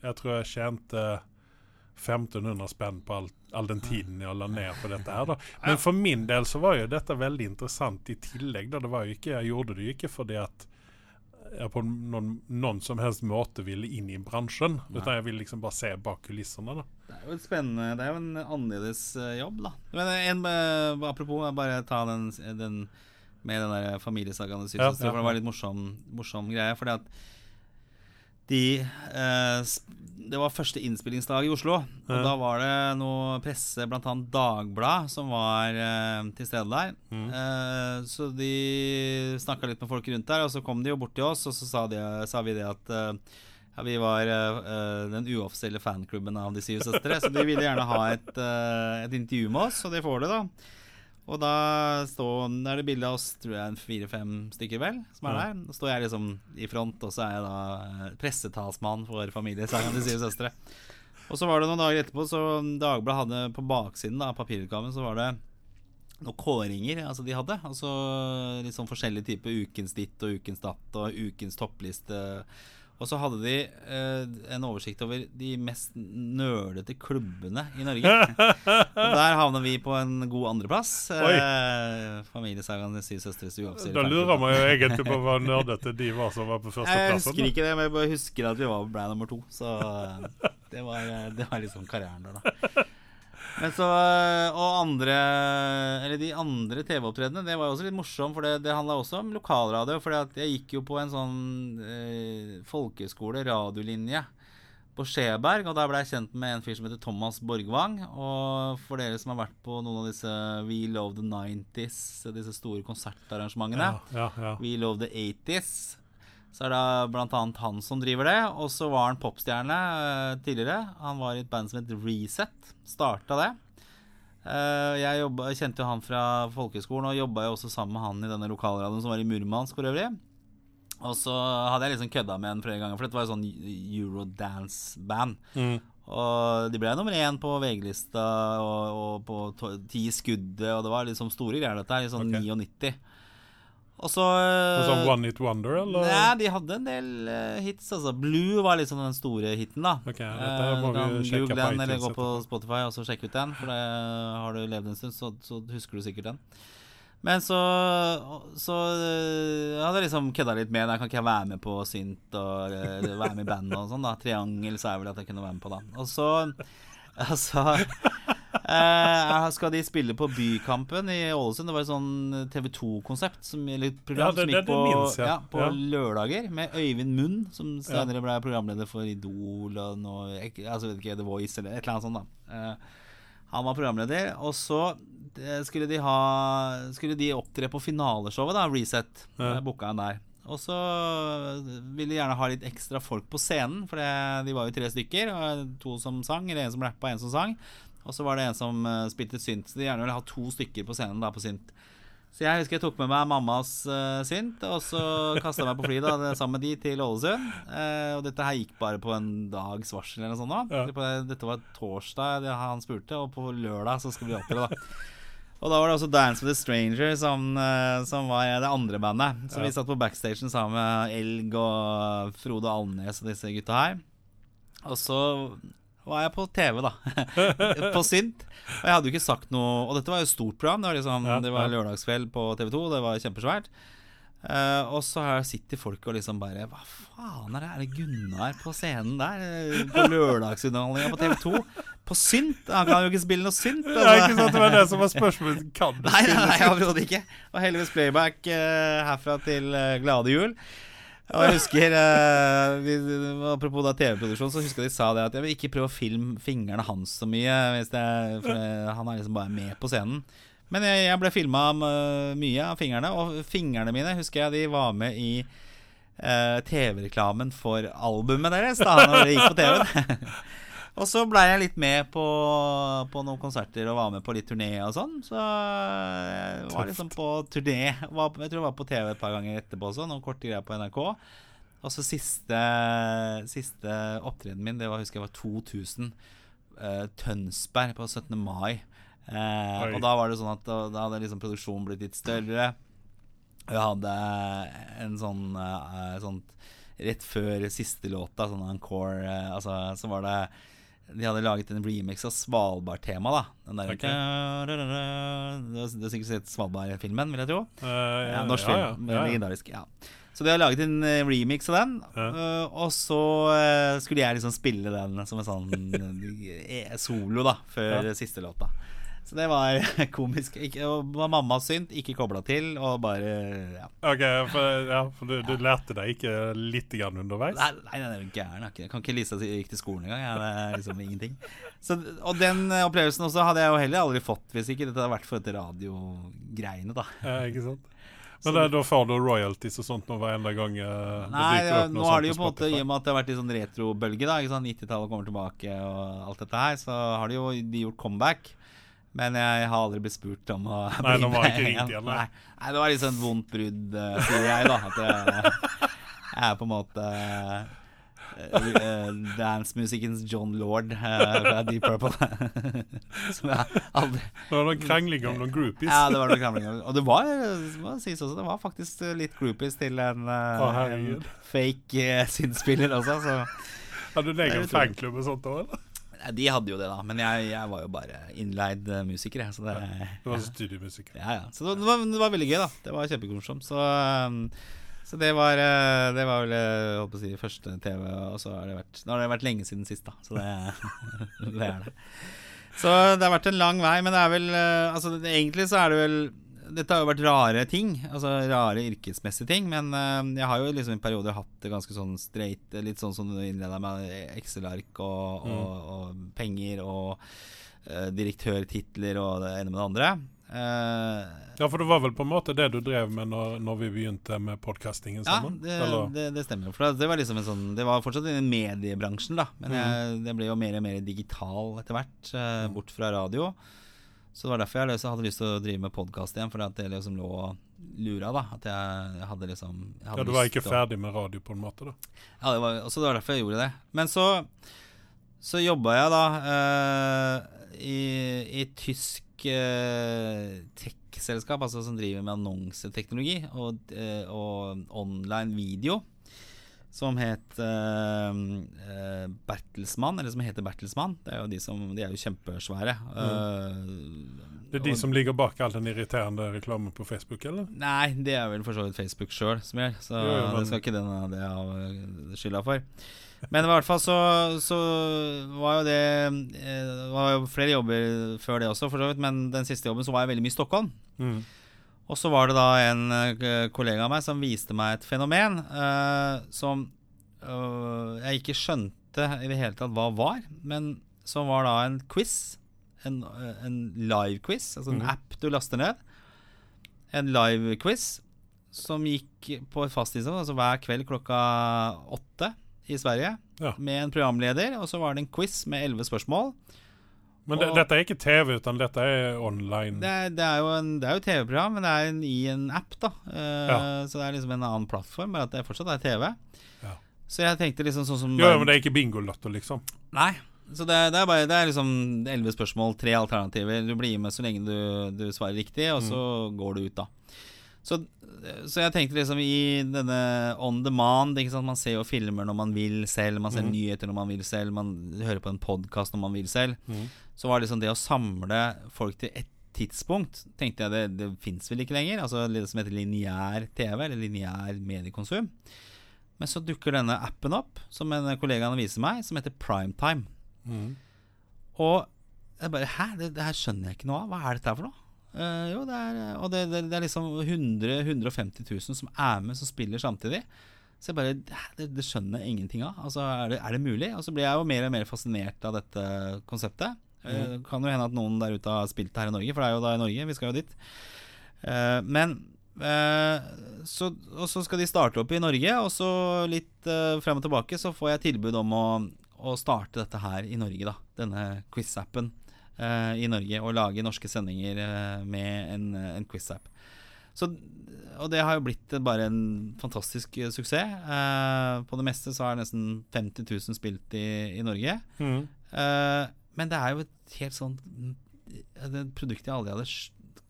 Jeg tror jeg tjente 1500 spenn på all, all den tiden jeg la ned på dette her. da. Men for min del så var jo dette veldig interessant i tillegg. da. Det var jo ikke, Jeg gjorde det jo ikke fordi at jeg på noen, noen som helst måte ville inn i bransjen. Utan jeg ville liksom bare se bak kulissene. da. Det er jo et spennende Det er jo en annerledes eh, jobb, da. Men en, eh, apropos, bare ta den, den med den der familiesagaen i Ja, ja, var litt morsom, morsom greie. Fordi at de eh, Det var første innspillingsdag i Oslo. Og Ja. da var det noe presse, bl.a. Dagblad, som var eh, til stede der. Mm. Eh, så de snakka litt med folk rundt der, og så kom de jo bort til oss, og så sa, de, sa vi det at eh, ja, vi var eh, eh, den uoffisielle fanklubben av De syv søstre, så de ville gjerne ha et, et intervju med oss, og det får de, da. Og da står, er det bilde av oss, tror jeg, fire-fem stykker, vel, som er der. Da står jeg liksom i front, og så er jeg da eh, pressetalsmann for familiesangen De syv søstre. Og så var det noen dager etterpå, så Dagbladet hadde på baksiden av papirutgaven, så var det noen kåringer altså de hadde. Altså litt sånn forskjellige typer Ukens ditt og Ukens datt og Ukens toppliste. Og så hadde de eh, en oversikt over de mest nølete klubbene i Norge. og der havner vi på en god andreplass. Eh, Familiesagaen til syv søstres uoffisielle Da lurer man jo egentlig på hva nerdete de var som var på Jeg husker ikke det, men jeg bare husker at vi var ble nummer to. Så eh, det var, eh, det var liksom karrieren der, da. Men så, eh, Og andre Eller de andre TV-opptredenene, det var jo også litt morsomt, for det, det handla også om lokalradio. For jeg gikk jo på en sånn eh, folkeskole, radiolinje, på Skjeberg. Og der ble jeg kjent med en fyr som heter Thomas Borgvang. Og for dere som har vært på noen av disse We Love the 90s, disse store konsertarrangementene Ja, ja, ja. We Love the 80s. Så er det annet han som driver det. Og så var han popstjerne eh, tidligere. Han var i et band som het Reset. Starta det. Eh, jeg jobba, kjente jo han fra folkehøgskolen og jobba jo også sammen med han i denne lokalradioen som var i Murmansk for øvrig. Og så hadde jeg liksom kødda med han flere ganger, for dette var jo sånn eurodance-band. Mm. Og de ble nummer én på VG-lista og, og på ti skuddet, og det var liksom store greier, dette her, i sånn okay. 99. Og så eh, sånn One Hit Wonder, eller? Nei, de hadde en del eh, hits. Altså. Blue var liksom den store hiten, da. Ok, dette må Eh, vi kan sjekke google på den, eller gå på. Spotify og så sjekke ut den. For det har du levd en stund, så, så husker du sikkert den. Men så, så eh, hadde jeg liksom kødda litt med Jeg kan ikke være med på synt og eh, være med i bandet og sånn. da Triangel sa jeg vel at jeg kunne være med på, da. Og så Altså eh, Skal de spille på Bykampen i Ålesund? Det var et sånn TV 2-konsept, eller program Ja, det- som gikk det- det på, minst, ja. ja, på lørdager, med Øyvind Munn, som senere ble programleder for Idol og noe, jeg, altså, vet ikke, The Voice eller et eller annet sånt. da Eh, Han var programleder, og så eh, skulle de ha Skulle de opptre på finaleshowet, da, Reset. Ja. Ja. Booka en der. Og så ville de gjerne ha litt ekstra folk på scenen, for det, de var jo tre stykker. To som sang, eller en som rappa, en som sang. Og så var det en som eh, spilte synt. Så de gjerne ville ha to stykker på scenen da på synt. Så jeg husker jeg tok med meg mammas uh, synt, og så kasta jeg meg på fly da, sammen med de til Ålesund. Uh, og dette her gikk bare på en dags varsel eller noe sånt. da Ja. Dette var torsdag det han spurte, og på lørdag så skulle vi opptre, da. Og da var det også Dance with a Stranger som, eh, som var det andre bandet. Så Ja. vi satt på backstagen sammen med Elg og Frode Alnes og disse gutta her. Og så var jeg på TV, da. på synt. Og jeg hadde jo ikke sagt noe Og dette var jo et stort program. Det var, liksom, Ja, det var lørdagskveld på TV 2. Det var kjempesvært. Uh, og så sitter folk og liksom bare Hva faen er det? Er det Gunnar på scenen der? eh, På lørdagsunderholdninga på TV 2? På synt? Han kan jo ikke spille noe synt. Det er ikke sant det var det som var spørsmålet. Kan du Nei, nei, spille nei overhodet ikke. Og heldigvis playback uh, herfra til uh, glade jul. Og jeg husker eh, vi, Apropos da TV-produksjon, så husker jeg de sa det at jeg vil ikke prøve å filme fingrene hans så mye. Det, for han er liksom bare med på scenen. Men jeg, jeg ble filma mye av fingrene, og fingrene mine husker jeg de var med i eh, TV-reklamen for albumet deres da når det gikk på TV. Og så blei jeg litt med på, på noen konserter og var med på litt turné og sånn. Så jeg var liksom på turné. Var, jeg tror jeg var på TV et par ganger etterpå også, noen korte greier på NRK. Og så siste, siste opptredenen min, det var, husker jeg var 2000. eh, Tønsberg på 17. mai. Eh, og da var det sånn at da, da hadde liksom produksjonen blitt litt større. Jeg hadde en sånn, eh, sånn Rett før siste låta, sånn encore, altså, så var det De hadde laget en remix av Svalbard-tema, da. Den der, Ok. Du har sikkert sett Svalbard-filmen, vil jeg tro? Uh, Ja, norsk ja, film. ja. Legendarisk. Ja. Så de har laget en eh, remix av den. Eh, og så skulle jeg liksom spille den som en sånn solo, da, før siste låta. Så det var komisk. Ikke, og var mamma synt, ikke kobla til, og bare ja. Ok, for, ja, for du, du lærte deg ikke litt grann underveis? Nei, nei, nei, det er jo gæren. Kan ikke- Jeg kan ikke at jeg gikk til skolen engang. Det er liksom ingenting. Så, og den opplevelsen også hadde jeg jo heller aldri fått hvis ikke dette hadde vært for dette radiogreiene, da. Ja, ikke sant? Men da, da får du royalties og sånt hver eneste gang det Nei, ja, nå har det jo på en måte I og med at det har vært litt sånn retrobølge, da 90-tallet kommer tilbake og alt dette her, så har de jo de gjort comeback. Men jeg har aldri blitt spurt om å Nei, bli var ikke ringt igjen, nei. nei. det var liksom et vondt brudd, eh, sier jeg, da. At jeg, jeg er på en måte uh, Dancemusikkens John Lord uh, fra Deep Purple. Som jeg aldri Det var noen krangling om noen groupies. Ja, det var noe krangling. Og det var, også, det var faktisk litt groupies til en, uh, en fake uh, synspiller også, så Hadde du en egen fanklubb og sånt òg, eller? De hadde jo det, da. Men jeg, jeg var jo bare innleid eh, musiker, jeg. Så det, Det var studiemusikk. ja, ja. Så det var, det var veldig gøy, da. Det var kjempekonsomt Så, um, så det var eh, Det var vel eh, holdt på å si første TV, og så har det vært Nå har det vært lenge siden sist, da. Så det, det er det. Så det har vært en lang vei, men det er vel Altså egentlig så er det vel dette har jo vært rare ting, altså rare yrkesmessige ting. Men eh, jeg har jo liksom i perioder hatt det ganske sånn straight, litt sånn som du innleda med Excel-ark og, og, og penger og uh, direktørtitler og det ene med det andre. Uh, Ja, for det var vel på en måte det du drev med når, når vi begynte med podkastingen ja, sammen? det, det, det stemmer. For det var liksom en sånn Det var fortsatt i den mediebransjen, da. Men jeg, det ble jo mer og mer digital etter hvert, uh, bort fra radio. Så det var derfor jeg liksom hadde lyst til å drive med podkast igjen, fordi at det liksom lå lura, da. At jeg hadde liksom jeg hadde Ja, du var ikke ferdig med radio, på en måte? da Ja, det var, også det var derfor jeg gjorde det. Men så Så jobba jeg da eh, i, i tysk eh, tech-selskap, altså som driver med annonseteknologi og, eh, og online video. Som het eh, Bertelsmann, eller som heter Bertelsmann. Det er jo de som De er jo kjempesvære. Eh, Det er de og- som ligger bak all den irriterende reklamen på Facebook, eller? Nei, det er vel for så vidt Facebook sjøl som gjør, så Jo, jo, men- det skal ikke den det ha skylda for. Men i hvert fall så, så var jo det Det var jo flere jobber før det også, for så vidt, men den siste jobben så var jeg veldig mye i Stockholm. Mm. Og så var det da en eh, kollega av meg som viste meg et fenomen uh, som uh, jeg ikke skjønte i det hele tatt hva var, men som var da en quiz. En, en live-quiz, altså en mm. app du laster ned. En live-quiz som gikk på et fast tidspunkt, altså hver kveld klokka åtte i Sverige. Ja. Med en programleder, og så var det en quiz med elleve spørsmål. Men det, dette er ikke TV, utan dette er online. Det er, det er jo en- det jo TV-program, men det er en, i en app, da. Uh, Ja. Så det er liksom en annen plattform, bare at det fortsatt er TV. Ja. Så jeg tenkte liksom sånn som Jo, men det er ikke bingolotto, liksom. Nei. Så det, det er bare Det er liksom elleve spørsmål, tre alternativer. Du blir med så lenge du, du svarer riktig, og så går du ut, da. Så, så jeg tenkte liksom i denne on demand ikke sant? Man ser jo filmer når man vil selv, man ser mm. nyheter når man vil selv, man hører på en podkast når man vil selv. Mm. Så var det liksom det å samle folk til ett tidspunkt, tenkte jeg det, det fins vel ikke lenger. Altså det som heter lineær TV, eller lineær mediekonsum. Men så dukker denne appen opp, som en kollega viser meg, som heter Primetime. Mm. Og jeg bare Hæ, det, det her skjønner jeg ikke noe av. Hva er dette for noe? Eh, jo, det er Og det, det, det er liksom 100 150 000 som er med, som spiller samtidig. Så jeg bare Det, det skjønner jeg ingenting av. Altså, er det, er det mulig? Og så blir jeg jo mer og mer fascinert av dette konseptet. Mm. Uh, kan jo hende at noen der ute har spilt det her i Norge, for det er jo da i Norge. Vi skal jo dit. Uh, men eh, så, Og så skal de starte opp i Norge, og så litt uh, frem og tilbake så får jeg tilbud om å, å starte dette her i Norge, da. Denne quiz-appen eh, i Norge, og lage norske sendinger eh, med en, en quiz-app. Så, og det har jo blitt bare en fantastisk eh, suksess. Uh, på det meste så er nesten 50 000 spilt i, i Norge. Mm. Uh, men det er jo et helt er et produkt jeg aldri hadde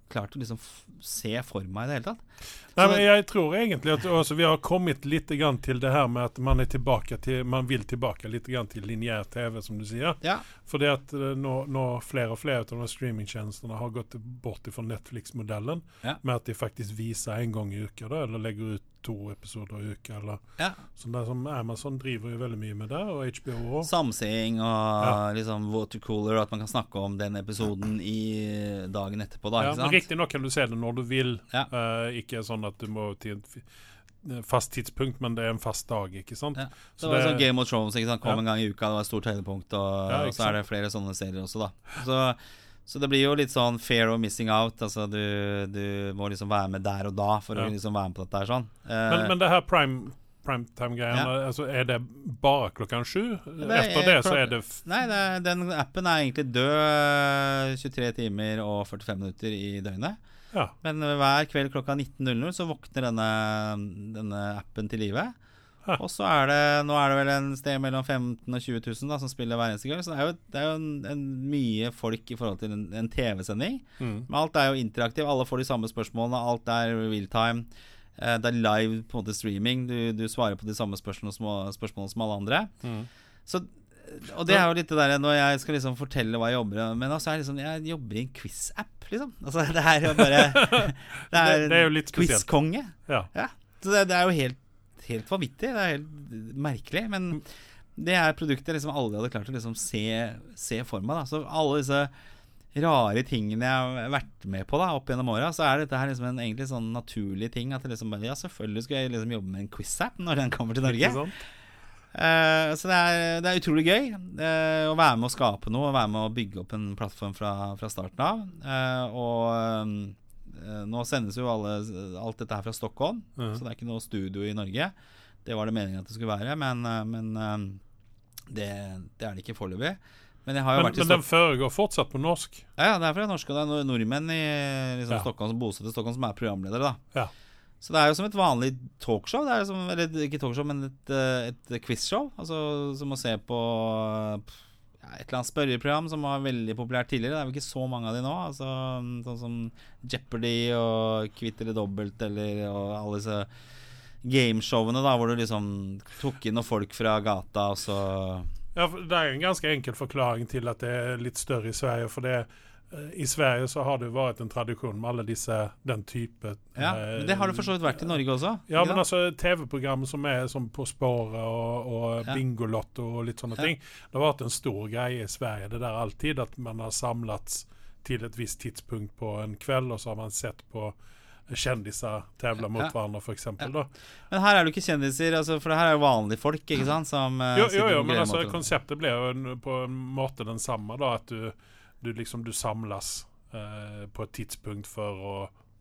klart å liksom se for meg i det hele tatt. Nei, men jeg tror egentlig at også, vi har kommet litt grann til det her med at man er tilbake til Man vil tilbake litt grann til lineær TV, som du sier. Ja, Fordi at eh, nå, nå flere og flere av de streamingtjenestene har gått bort fra Netflix-modellen. Ja. Med at de faktisk viser en gang i uka, eller legger ut to episoder i uka. Eller, ja. så det som Amazon driver jo veldig mye med det, og HBO òg. Samseing og Ja. liksom watercooler, at man kan snakke om den episoden i dagen etterpå. Da, Ja, ikke sant? Riktignok kan du se det når du vil. Ja. uh, ikke sånn at du må til en fast tidspunkt, men det er en fast dag, ikke sant? Ja. Så det var det- sånn Game of Thrones ikke sant? kom Ja. en gang i uka, det var et stort høydepunkt. Og, Ja, og så er det flere sånne serier også, da. Så, så det blir jo litt sånn fair og missing out. Altså Du, du må liksom være med der og da for Ja. å liksom være med på dette her sånn. Eh, Men, men det her prime primetime-greiene, altså, er det bare klokken sju? Etter er det så er det Nei, det den appen er egentlig død 23 timer og 45 minutter i døgnet. Ja. Men hver kveld klokka 19.00 så våkner denne, denne appen til live. Og så er det Nå er det vel en sted mellom 15 og 20 000 da, som spiller hver eneste gang. Så det er jo, det er jo en, en mye folk i forhold til en, en TV-sending. Mm. Men alt er jo interaktiv. Alle får de samme spørsmålene. Alt er real time. Eh, Det er live på en måte streaming. Du, du svarer på de samme spørsmålene som, spørsmålene som alle andre. Mm. Så, og det er jo litt det der når jeg skal liksom fortelle hva jeg jobber med. Men altså det liksom, jeg jobber i en quiz-app, liksom. Altså det er jo bare Det er, Det- det er jo litt spesielt. Quiz-konge. Ja. Ja. Så det, det er jo helt, helt vanvittig. Det er helt merkelig. Men det er produkter liksom aldri hadde klart å liksom se, se for meg. Da. Så alle disse rare tingene jeg har vært med på da opp gjennom åra, så er dette her liksom en egentlig sånn naturlig ting. At liksom bare, Ja, selvfølgelig skulle jeg liksom jobbe med en quiz-app når den kommer til Norge. Uh. Så det er, det er utrolig gøy uh, å være med å skape noe, å være med å bygge opp en plattform fra, fra starten av. Uh, og nå sendes jo alle, alt dette her fra Stockholm, Mhm. så det er ikke noe studio i Norge. Det var det meningen at det skulle være, men, eh, men eh, det, det er det ikke foreløpig. Men Men, men den foregår fortsatt på norsk? ja, ja, det er fra norsk. og det er nordmenn i liksom, Ja. Stockholm som bosetter Stockholm, som er programledere. da Ja. Så det er jo som et vanlig talkshow. Det er som, eller ikke talkshow, men et, eh, et quizshow. Altså som å se på pff, et eller annet spørreprogram som var veldig populært tidligere. Det er jo ikke så mange av de nå. Altså, sånn som Jeopardy og Kvitt eller dobbelt eller og alle disse gameshowene da hvor du liksom tok inn noen folk fra gata, og så Ja, det er jo en ganske enkel forklaring til at det er litt større i Sverige. For det, eh, i Sverige så har det jo vært en tradisjon med alle disse den type Ja, eh, men det har det for så vidt vært i Norge også. Ja, men altså TV-program som er som På sporet og, og Ja. Bingolotto og litt sånne Ja. ting. Det har vært en stor greie i Sverige det der alltid, at man har samlats til et visst tidspunkt på en kveld, og så har man sett på kjendiser tevle mot Ja. hverandre, f.eks. Ja. Men her er det jo ikke kjendiser, altså, for det her er jo vanlige folk, ikke sant? Som, eh, Jo, jo, jo, men altså, konseptet blir jo på en måte den samme, da. At du, du liksom du samles eh, på et tidspunkt for å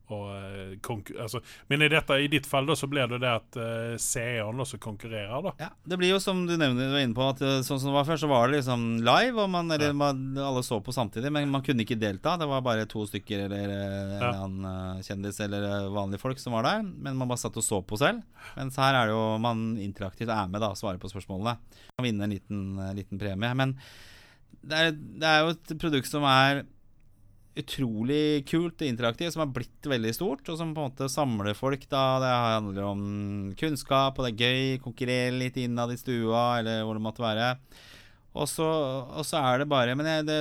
og, eh, altså, men i, dette, i ditt fall da, så blir det det at uh, seeren også konkurrerer, da. Ja, Det blir jo som du nevner, du var inne på, at eh, sånn som det var før, så var det liksom live, og man, eller, Ja. man, alle så på samtidig, men man kunne ikke delta. Det var bare to stykker eller en Ja. annen kjendis eller vanlige folk som var der, men man bare satt og så på selv. Mens her er det jo man interaktivt er med da, og svarer på spørsmålene. Man vinner en liten, liten premie. Men det er, det er jo et produkt som er utrolig kult og interaktivt, som har blitt veldig stort, og som på en måte samler folk. da Det handler om kunnskap, og det er gøy. Konkurrere litt innad i stua, eller hvor det måtte være. Og så, og så er det bare Men jeg, det,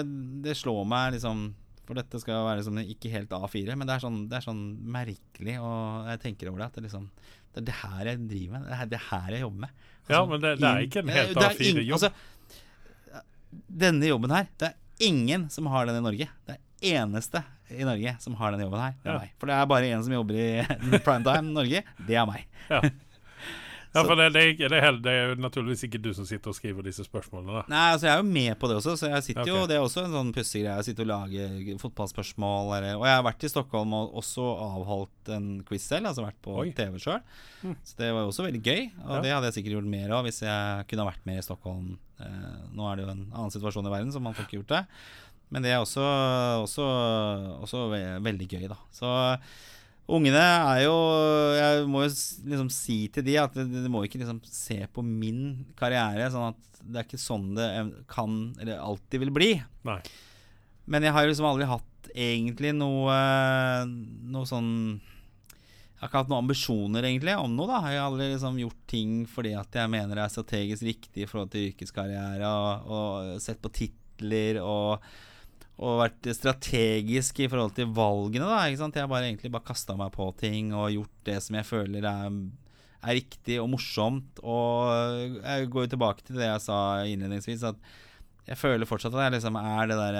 det slår meg liksom For dette skal være liksom ikke helt A4, men det er sånn, det er sånn merkelig, og jeg tenker over det. At det liksom Det er det her jeg driver med. Det er det her jeg jobber med. Ja, Altså, men det, det er ikke en helt er ing- A4-jobb. altså, denne jobben her, det er ingen som har den i Norge. Det er eneste i Norge som har denne jobben her. Det er Ja. meg. For det er bare en som jobber i Primetime Norge. Det er meg. ja. ja, for det, det, er det, er det er jo naturligvis ikke du som sitter og skriver disse spørsmålene. da. Nei, altså Jeg er jo med på det også, så jeg sitter jo Det er også en sånn pussig greie. Jeg sitter og lager fotballspørsmål. Eller, og jeg har vært i Stockholm og også avholdt en quiz selv. Altså vært på Oi. TV sjøl. Mm. Så det var jo også veldig gøy. Og Ja. det hadde jeg sikkert gjort mer av hvis jeg kunne vært mer i Stockholm. Eh, nå er det jo en annen situasjon i verden, så man får ikke gjort det. Men det er også, også, også ve veldig gøy, da. Så Ungene er jo Jeg må jo liksom si til de at de må ikke liksom se på min karriere sånn at det er ikke sånn det kan eller alltid vil bli. Nei. Men jeg har jo liksom aldri hatt egentlig noe Noe sånn Jeg har ikke hatt noen ambisjoner egentlig om noe. da Jeg har aldri liksom gjort ting fordi at jeg mener det er strategisk riktig i forhold til yrkeskarriere, og, og sett på titler og, og vært strategisk i forhold til valgene. da Jeg har bare egentlig bare kasta meg på ting og gjort det som jeg føler er er riktig og morsomt. Og jeg går jo tilbake til det jeg sa innledningsvis, at jeg føler fortsatt at jeg liksom er det der,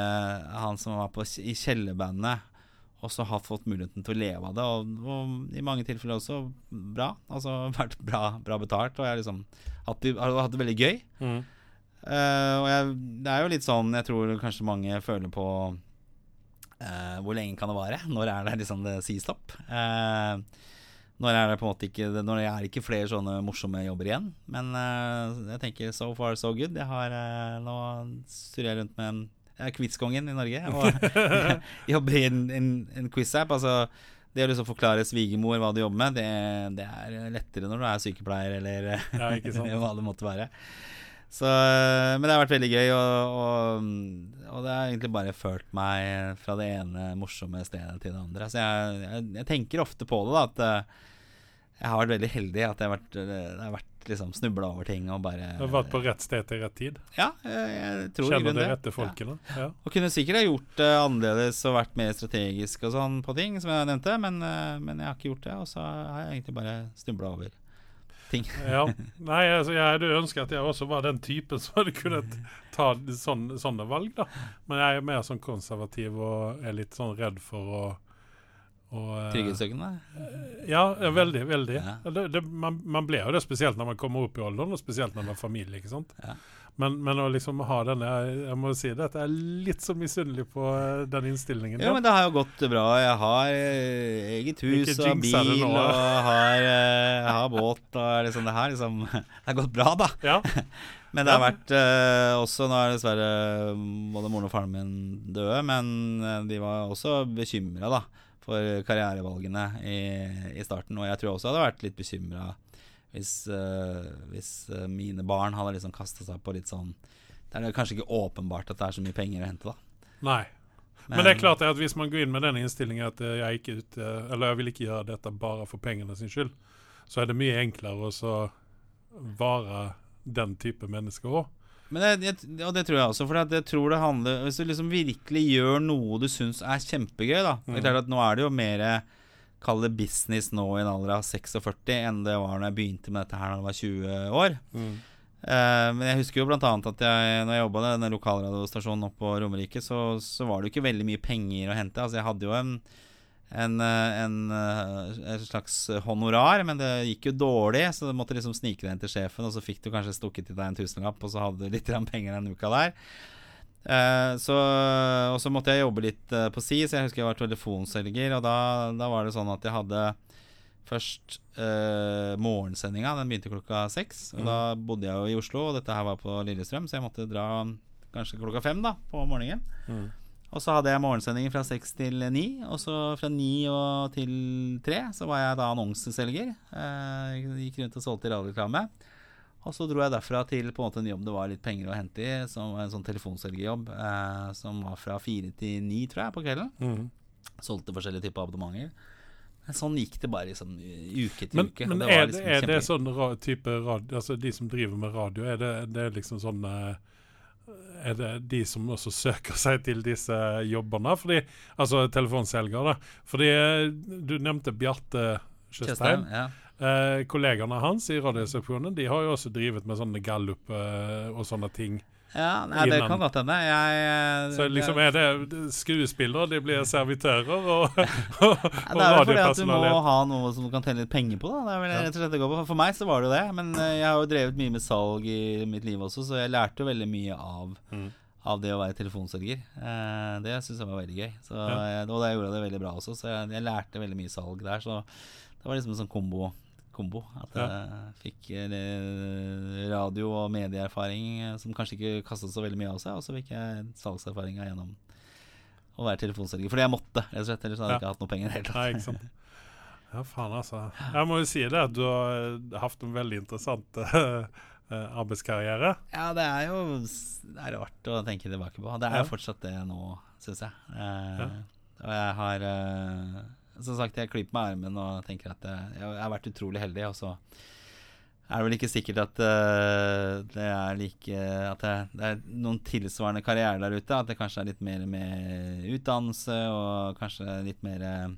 han som var på, i kjellerbandet, og så har fått muligheten til å leve av det. Og, og i mange tilfeller også bra. Altså vært bra, bra betalt. Og jeg liksom hatt, har hatt det veldig gøy. Mm. Uh, og jeg, det er jo litt sånn jeg tror kanskje mange føler på uh, Hvor lenge kan det vare? Når er det liksom det sier stopp? Uh, når er det på en måte ikke Når er det ikke flere sånne morsomme jobber igjen? Men jeg tenker so far so good. Jeg har Nå surrer jeg rundt med en Jeg er quizkongen i Norge og jobber i en, en, en quiz-app. Altså det å liksom forklare svigermor hva du jobber med, det, det er lettere når du er sykepleier eller Ja, hva det måtte være. Så, men det har vært veldig gøy, og, og, og det har egentlig bare ført meg fra det ene morsomme stedet til det andre. Så jeg, jeg, jeg tenker ofte på det, da, at eh, jeg har vært veldig heldig. At jeg har vært, jeg har vært liksom snubla over ting og bare Du har vært på rett sted til rett tid. Ja, jeg, jeg tror det. Kjenner de det. rette folkene. Ja. Og kunne sikkert ha gjort det annerledes og vært mer strategisk og sånn på ting, som jeg nevnte, men, eh, men jeg har ikke gjort det. Og så har jeg egentlig bare snubla over ting. Ja. Nei, altså, jeg hadde ønsket at jeg også var den typen som hadde kunnet ta sånne, sånne valg. da Men jeg er mer sånn konservativ og er litt sånn redd for å, eh, Trygghetssøkende. Ja, ja, veldig. veldig Ja. Ja, Det, det, man, man blir jo det, spesielt når man kommer opp i alderen, og spesielt når man har familie. ikke sant? Ja. Men, men å liksom ha denne Jeg må si det, at jeg er litt så misunnelig på eh, den innstillingen. Der. men det har jo gått bra. Jeg har eh, eget hus Ikke og bil og har, eh, jeg har båt og liksom det her. Liksom, det har gått bra, da. Ja, Men det har vært eh, også Nå er dessverre både moren og faren min døde, men eh, de var også bekymra da for karrierevalgene i, i starten. Og jeg tror også jeg hadde vært litt bekymra hvis, uh, hvis eh, mine barn hadde liksom kasta seg på litt sånn Det er kanskje ikke åpenbart at det er så mye penger å hente, da. nei. Men, det er klart at hvis man går inn med den innstillingen at eh, jeg, ikke ut, eller jeg vil ikke gjøre dette bare for pengene sin skyld, så er det mye enklere å så være den type mennesker òg. Men jeg, og det tror jeg også, for jeg tror det handler Hvis du liksom virkelig gjør noe du syns er kjempegøy, da Det er klart at Nå er det jo mer Kall det business nå i en alder av 46 enn det var når jeg begynte med dette her da jeg var 20 år. Eh, men jeg husker jo annet at jeg, når jeg jobba i lokalradiostasjonen oppe på Romerike, så, så var det jo ikke veldig mye penger å hente. Altså Jeg hadde jo en, en, en, en, eh, slags honorar, men det gikk jo dårlig, så du måtte liksom snike deg inn til sjefen, og så fikk du kanskje stukket i deg en tusenlapp, og så hadde du litt penger den uka der. Eh, så, og så måtte jeg jobbe litt eh, på si, så jeg husker jeg var telefonselger, og da, da var det sånn at jeg hadde først eh, morgensendinga. Den begynte klokka seks. Og da bodde jeg jo i Oslo, og dette her var på Lillestrøm, så jeg måtte dra kanskje klokka fem da på morgenen. Og så hadde jeg morgensendinger fra seks til ni, og så fra ni til tre så var jeg da annonseselger. Eh, gikk rundt og solgte radioreklame. Og så dro jeg derfra til på en måte en jobb det var litt penger å hente i, som en sånn telefonselgerjobb eh, som var fra fire til ni, tror jeg, på kvelden. Mm. Solgte forskjellige typer abonnementer. Men sånn gikk det bare liksom uke til Men, uke. men det var er, liksom det, er det sånn ra type radio Altså de som driver med radio, er det, det er liksom sånn eh, Er det de som også søker seg til disse jobbene? Fordi, altså telefonselgere, da. Fordi eh, du nevnte Bjarte Tjøstheim. Ja. Eh, kollegene hans i Radioresepsjonen De har jo også drevet med sånne gallup eh, og sånne ting. Ja, nei, det kan godt hende. Jeg, Så liksom er det skuespillere, de blir servitører og, og, og det er jo fordi at du må ha noe som du kan tjene litt penger på. Da. Det er rett og slett det går på. For meg så var det jo det. Men eh, jeg har jo drevet mye med salg i mitt liv også, så jeg lærte jo veldig mye av, Mm. av det å være telefonselger. Eh, det syns jeg var veldig gøy. Så, Ja. og da gjorde jeg det veldig bra også, så jeg, jeg lærte veldig mye salg der. Så det var liksom en sånn kombo. Kombo at Ja. jeg fikk eh, radio- og medieerfaring eh, som kanskje ikke kastet så veldig mye av seg, og så fikk jeg salgserfaringa gjennom å være telefonselger. Fordi jeg måtte, rett og slett. Ellers hadde jeg Ja. ikke hatt noe penger i det hele tatt. Nei. Ja, faen altså. Jeg må jo si det at du har eh, hatt en veldig interessant arbeidskarriere. Ja, det er jo det er rart å tenke tilbake på. Det er Ja. jo fortsatt det nå, syns jeg. Eh, Ja. Og jeg har eh, Som sagt, jeg klyper meg i armen og tenker at jeg, jeg har vært utrolig heldig, og så er det vel ikke sikkert at uh, det er like At det, det er noen tilsvarende karrierer der ute. At det kanskje er litt mer med utdannelse og kanskje litt mer eh,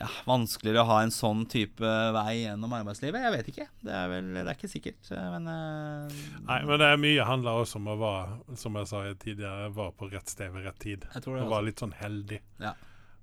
ja, vanskeligere å ha en sånn type vei gjennom arbeidslivet. Jeg vet ikke. Det er vel det er ikke sikkert. eh, Men uh, Nei, men det er mye handler også om å være, som jeg sa tidligere, var på rett sted ved rett tid. jeg tror det og være litt sånn heldig Ja.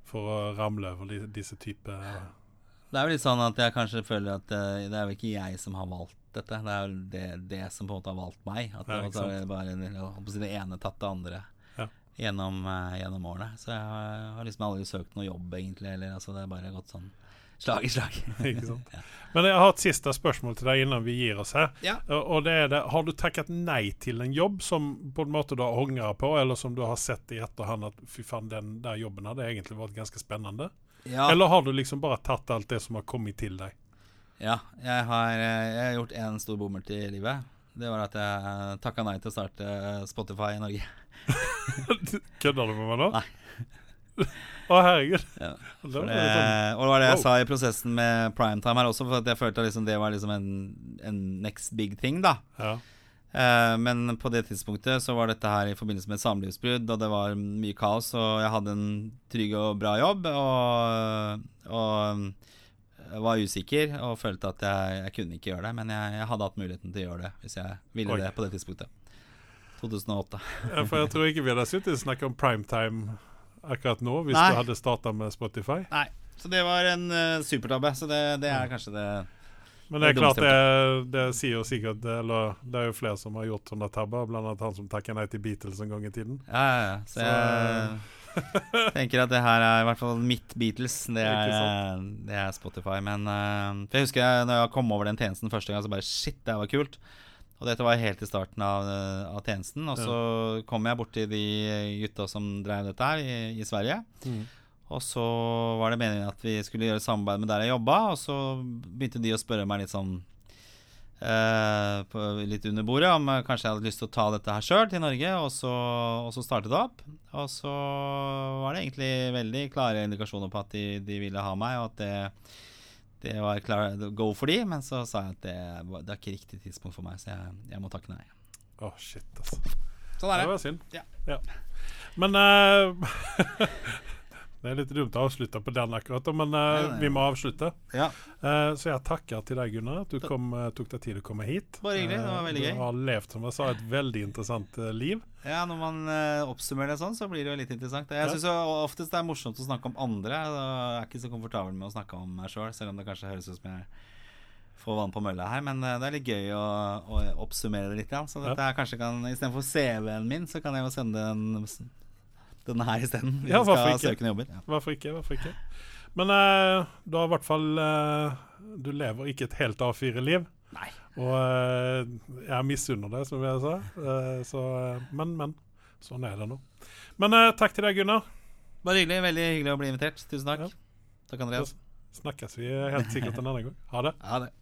For å ramle over disse type Det er jo litt sånn at jeg kanskje føler at eh, det er jo ikke jeg som har valgt dette. Det er jo det, det som på en måte har valgt meg. At Ja, det, er bare det ene tatt det andre Ja. gjennom, eh, gjennom årene. Så jeg har, har liksom aldri søkt noe jobb, egentlig. Eller, altså, det har bare gått sånn slag i slag. Ikke sant? Men jeg har et siste spørsmål til deg innan vi gir oss her. Ja. Og og det er det, Har du takket nei til en jobb som på en måte du har angret på, eller som du har sett i etterhånd at fy faen, den der jobben hadde egentlig vært ganske spennende? Ja. Eller har du liksom bare tatt alt det som har kommet til deg? Ja, jeg har, eh, jeg har gjort én stor bommert i livet. Det var at jeg takka nei til å starte eh, Spotify i Norge. Kødder du med meg nå? Nei. Å, herregud. Ja, Det det, sånn, og det var det jeg wow. sa i prosessen med primetime her også, for jeg følte liksom det var liksom en, en next big thing, da. ja. Eh, men på det tidspunktet så var dette her i forbindelse med et samlivsbrudd, og det var mye kaos, og jeg hadde en trygg og bra jobb, og, og var usikker og følte at jeg, jeg kunne ikke gjøre det, men jeg, jeg hadde hatt muligheten til å gjøre det hvis jeg ville Oi. det på det tidspunktet. 2008. Ja, For jeg tror ikke vi hadde sittet og snakket om primetime akkurat nå, hvis Nei. du hadde starta med Spotify. Nei, så det var en uh, supertabbe, så det, det er kanskje det Men det er klart, det, det sier jo sikkert Eller det er jo flere som har gjort sånne tabber, annet han som takker nei til Beatles en gang i tiden. Ja, ja, ja. Så jeg tenker at det her er i hvert fall mitt Beatles. Det er, det er Spotify. Men eh, jeg husker jeg, når jeg kom over den tjenesten første gang, så bare shit, det var kult. Og dette var helt i starten av, eh, av tjenesten. Og så kom jeg borti de gutta som drev dette her i, i Sverige. Og så var det meningen at vi skulle gjøre samarbeid med der jeg jobba, og så begynte de å spørre meg litt sånn eh, på, litt under bordet om eh, kanskje jeg hadde lyst til å ta dette her sjøl til Norge, og så, og så startet det opp. Og så var det egentlig veldig klare indikasjoner på at de, de ville ha meg, og at det, det var klar go for de, men så sa jeg at det, var- det er ikke riktig tidspunkt for meg, så jeg, jeg må takke nei. Å, shit, altså. Sånn er Det Det var synd. Ja. Men eh, Det er litt dumt å avslutte på den akkurat, men uh, Nei, nei, vi må avslutte. Ja. Uh, så jeg takker til deg, Gunnar, at du kom, eh, tok deg tid å komme hit. Bare hyggelig, det var veldig du har levd, som jeg sa, et veldig interessant eh, liv. Ja, når man eh, oppsummerer det sånn, så blir det jo litt interessant. Jeg Ja. synes jo oftest det er morsomt å snakke om andre. Jeg er ikke så komfortabel med å snakke om meg sjøl, selv om det kanskje høres ut som jeg får vann på mølla her. Men eh, det er litt gøy å, å oppsummere det litt. Ja. Så dette her kanskje kan istedenfor CV-en min, så kan jeg jo sende den, den her isteden. Ja, hvorfor skal ikke? Ja. Hvorfor ikke? Hvorfor ikke? Men uh, du har i hvert fall uh, Du lever ikke et helt A4-liv. Nei. Og uh, jeg misunner det, som jeg sa. Eh, så, men, men. Sånn er det nå. Men takk til deg, Gunnar. Bare hyggelig. Veldig hyggelig å bli invitert. Tusen takk. Ja. Takk, Andreas. Snakkes vi helt sikkert en annen gang. Ha det. Ha det.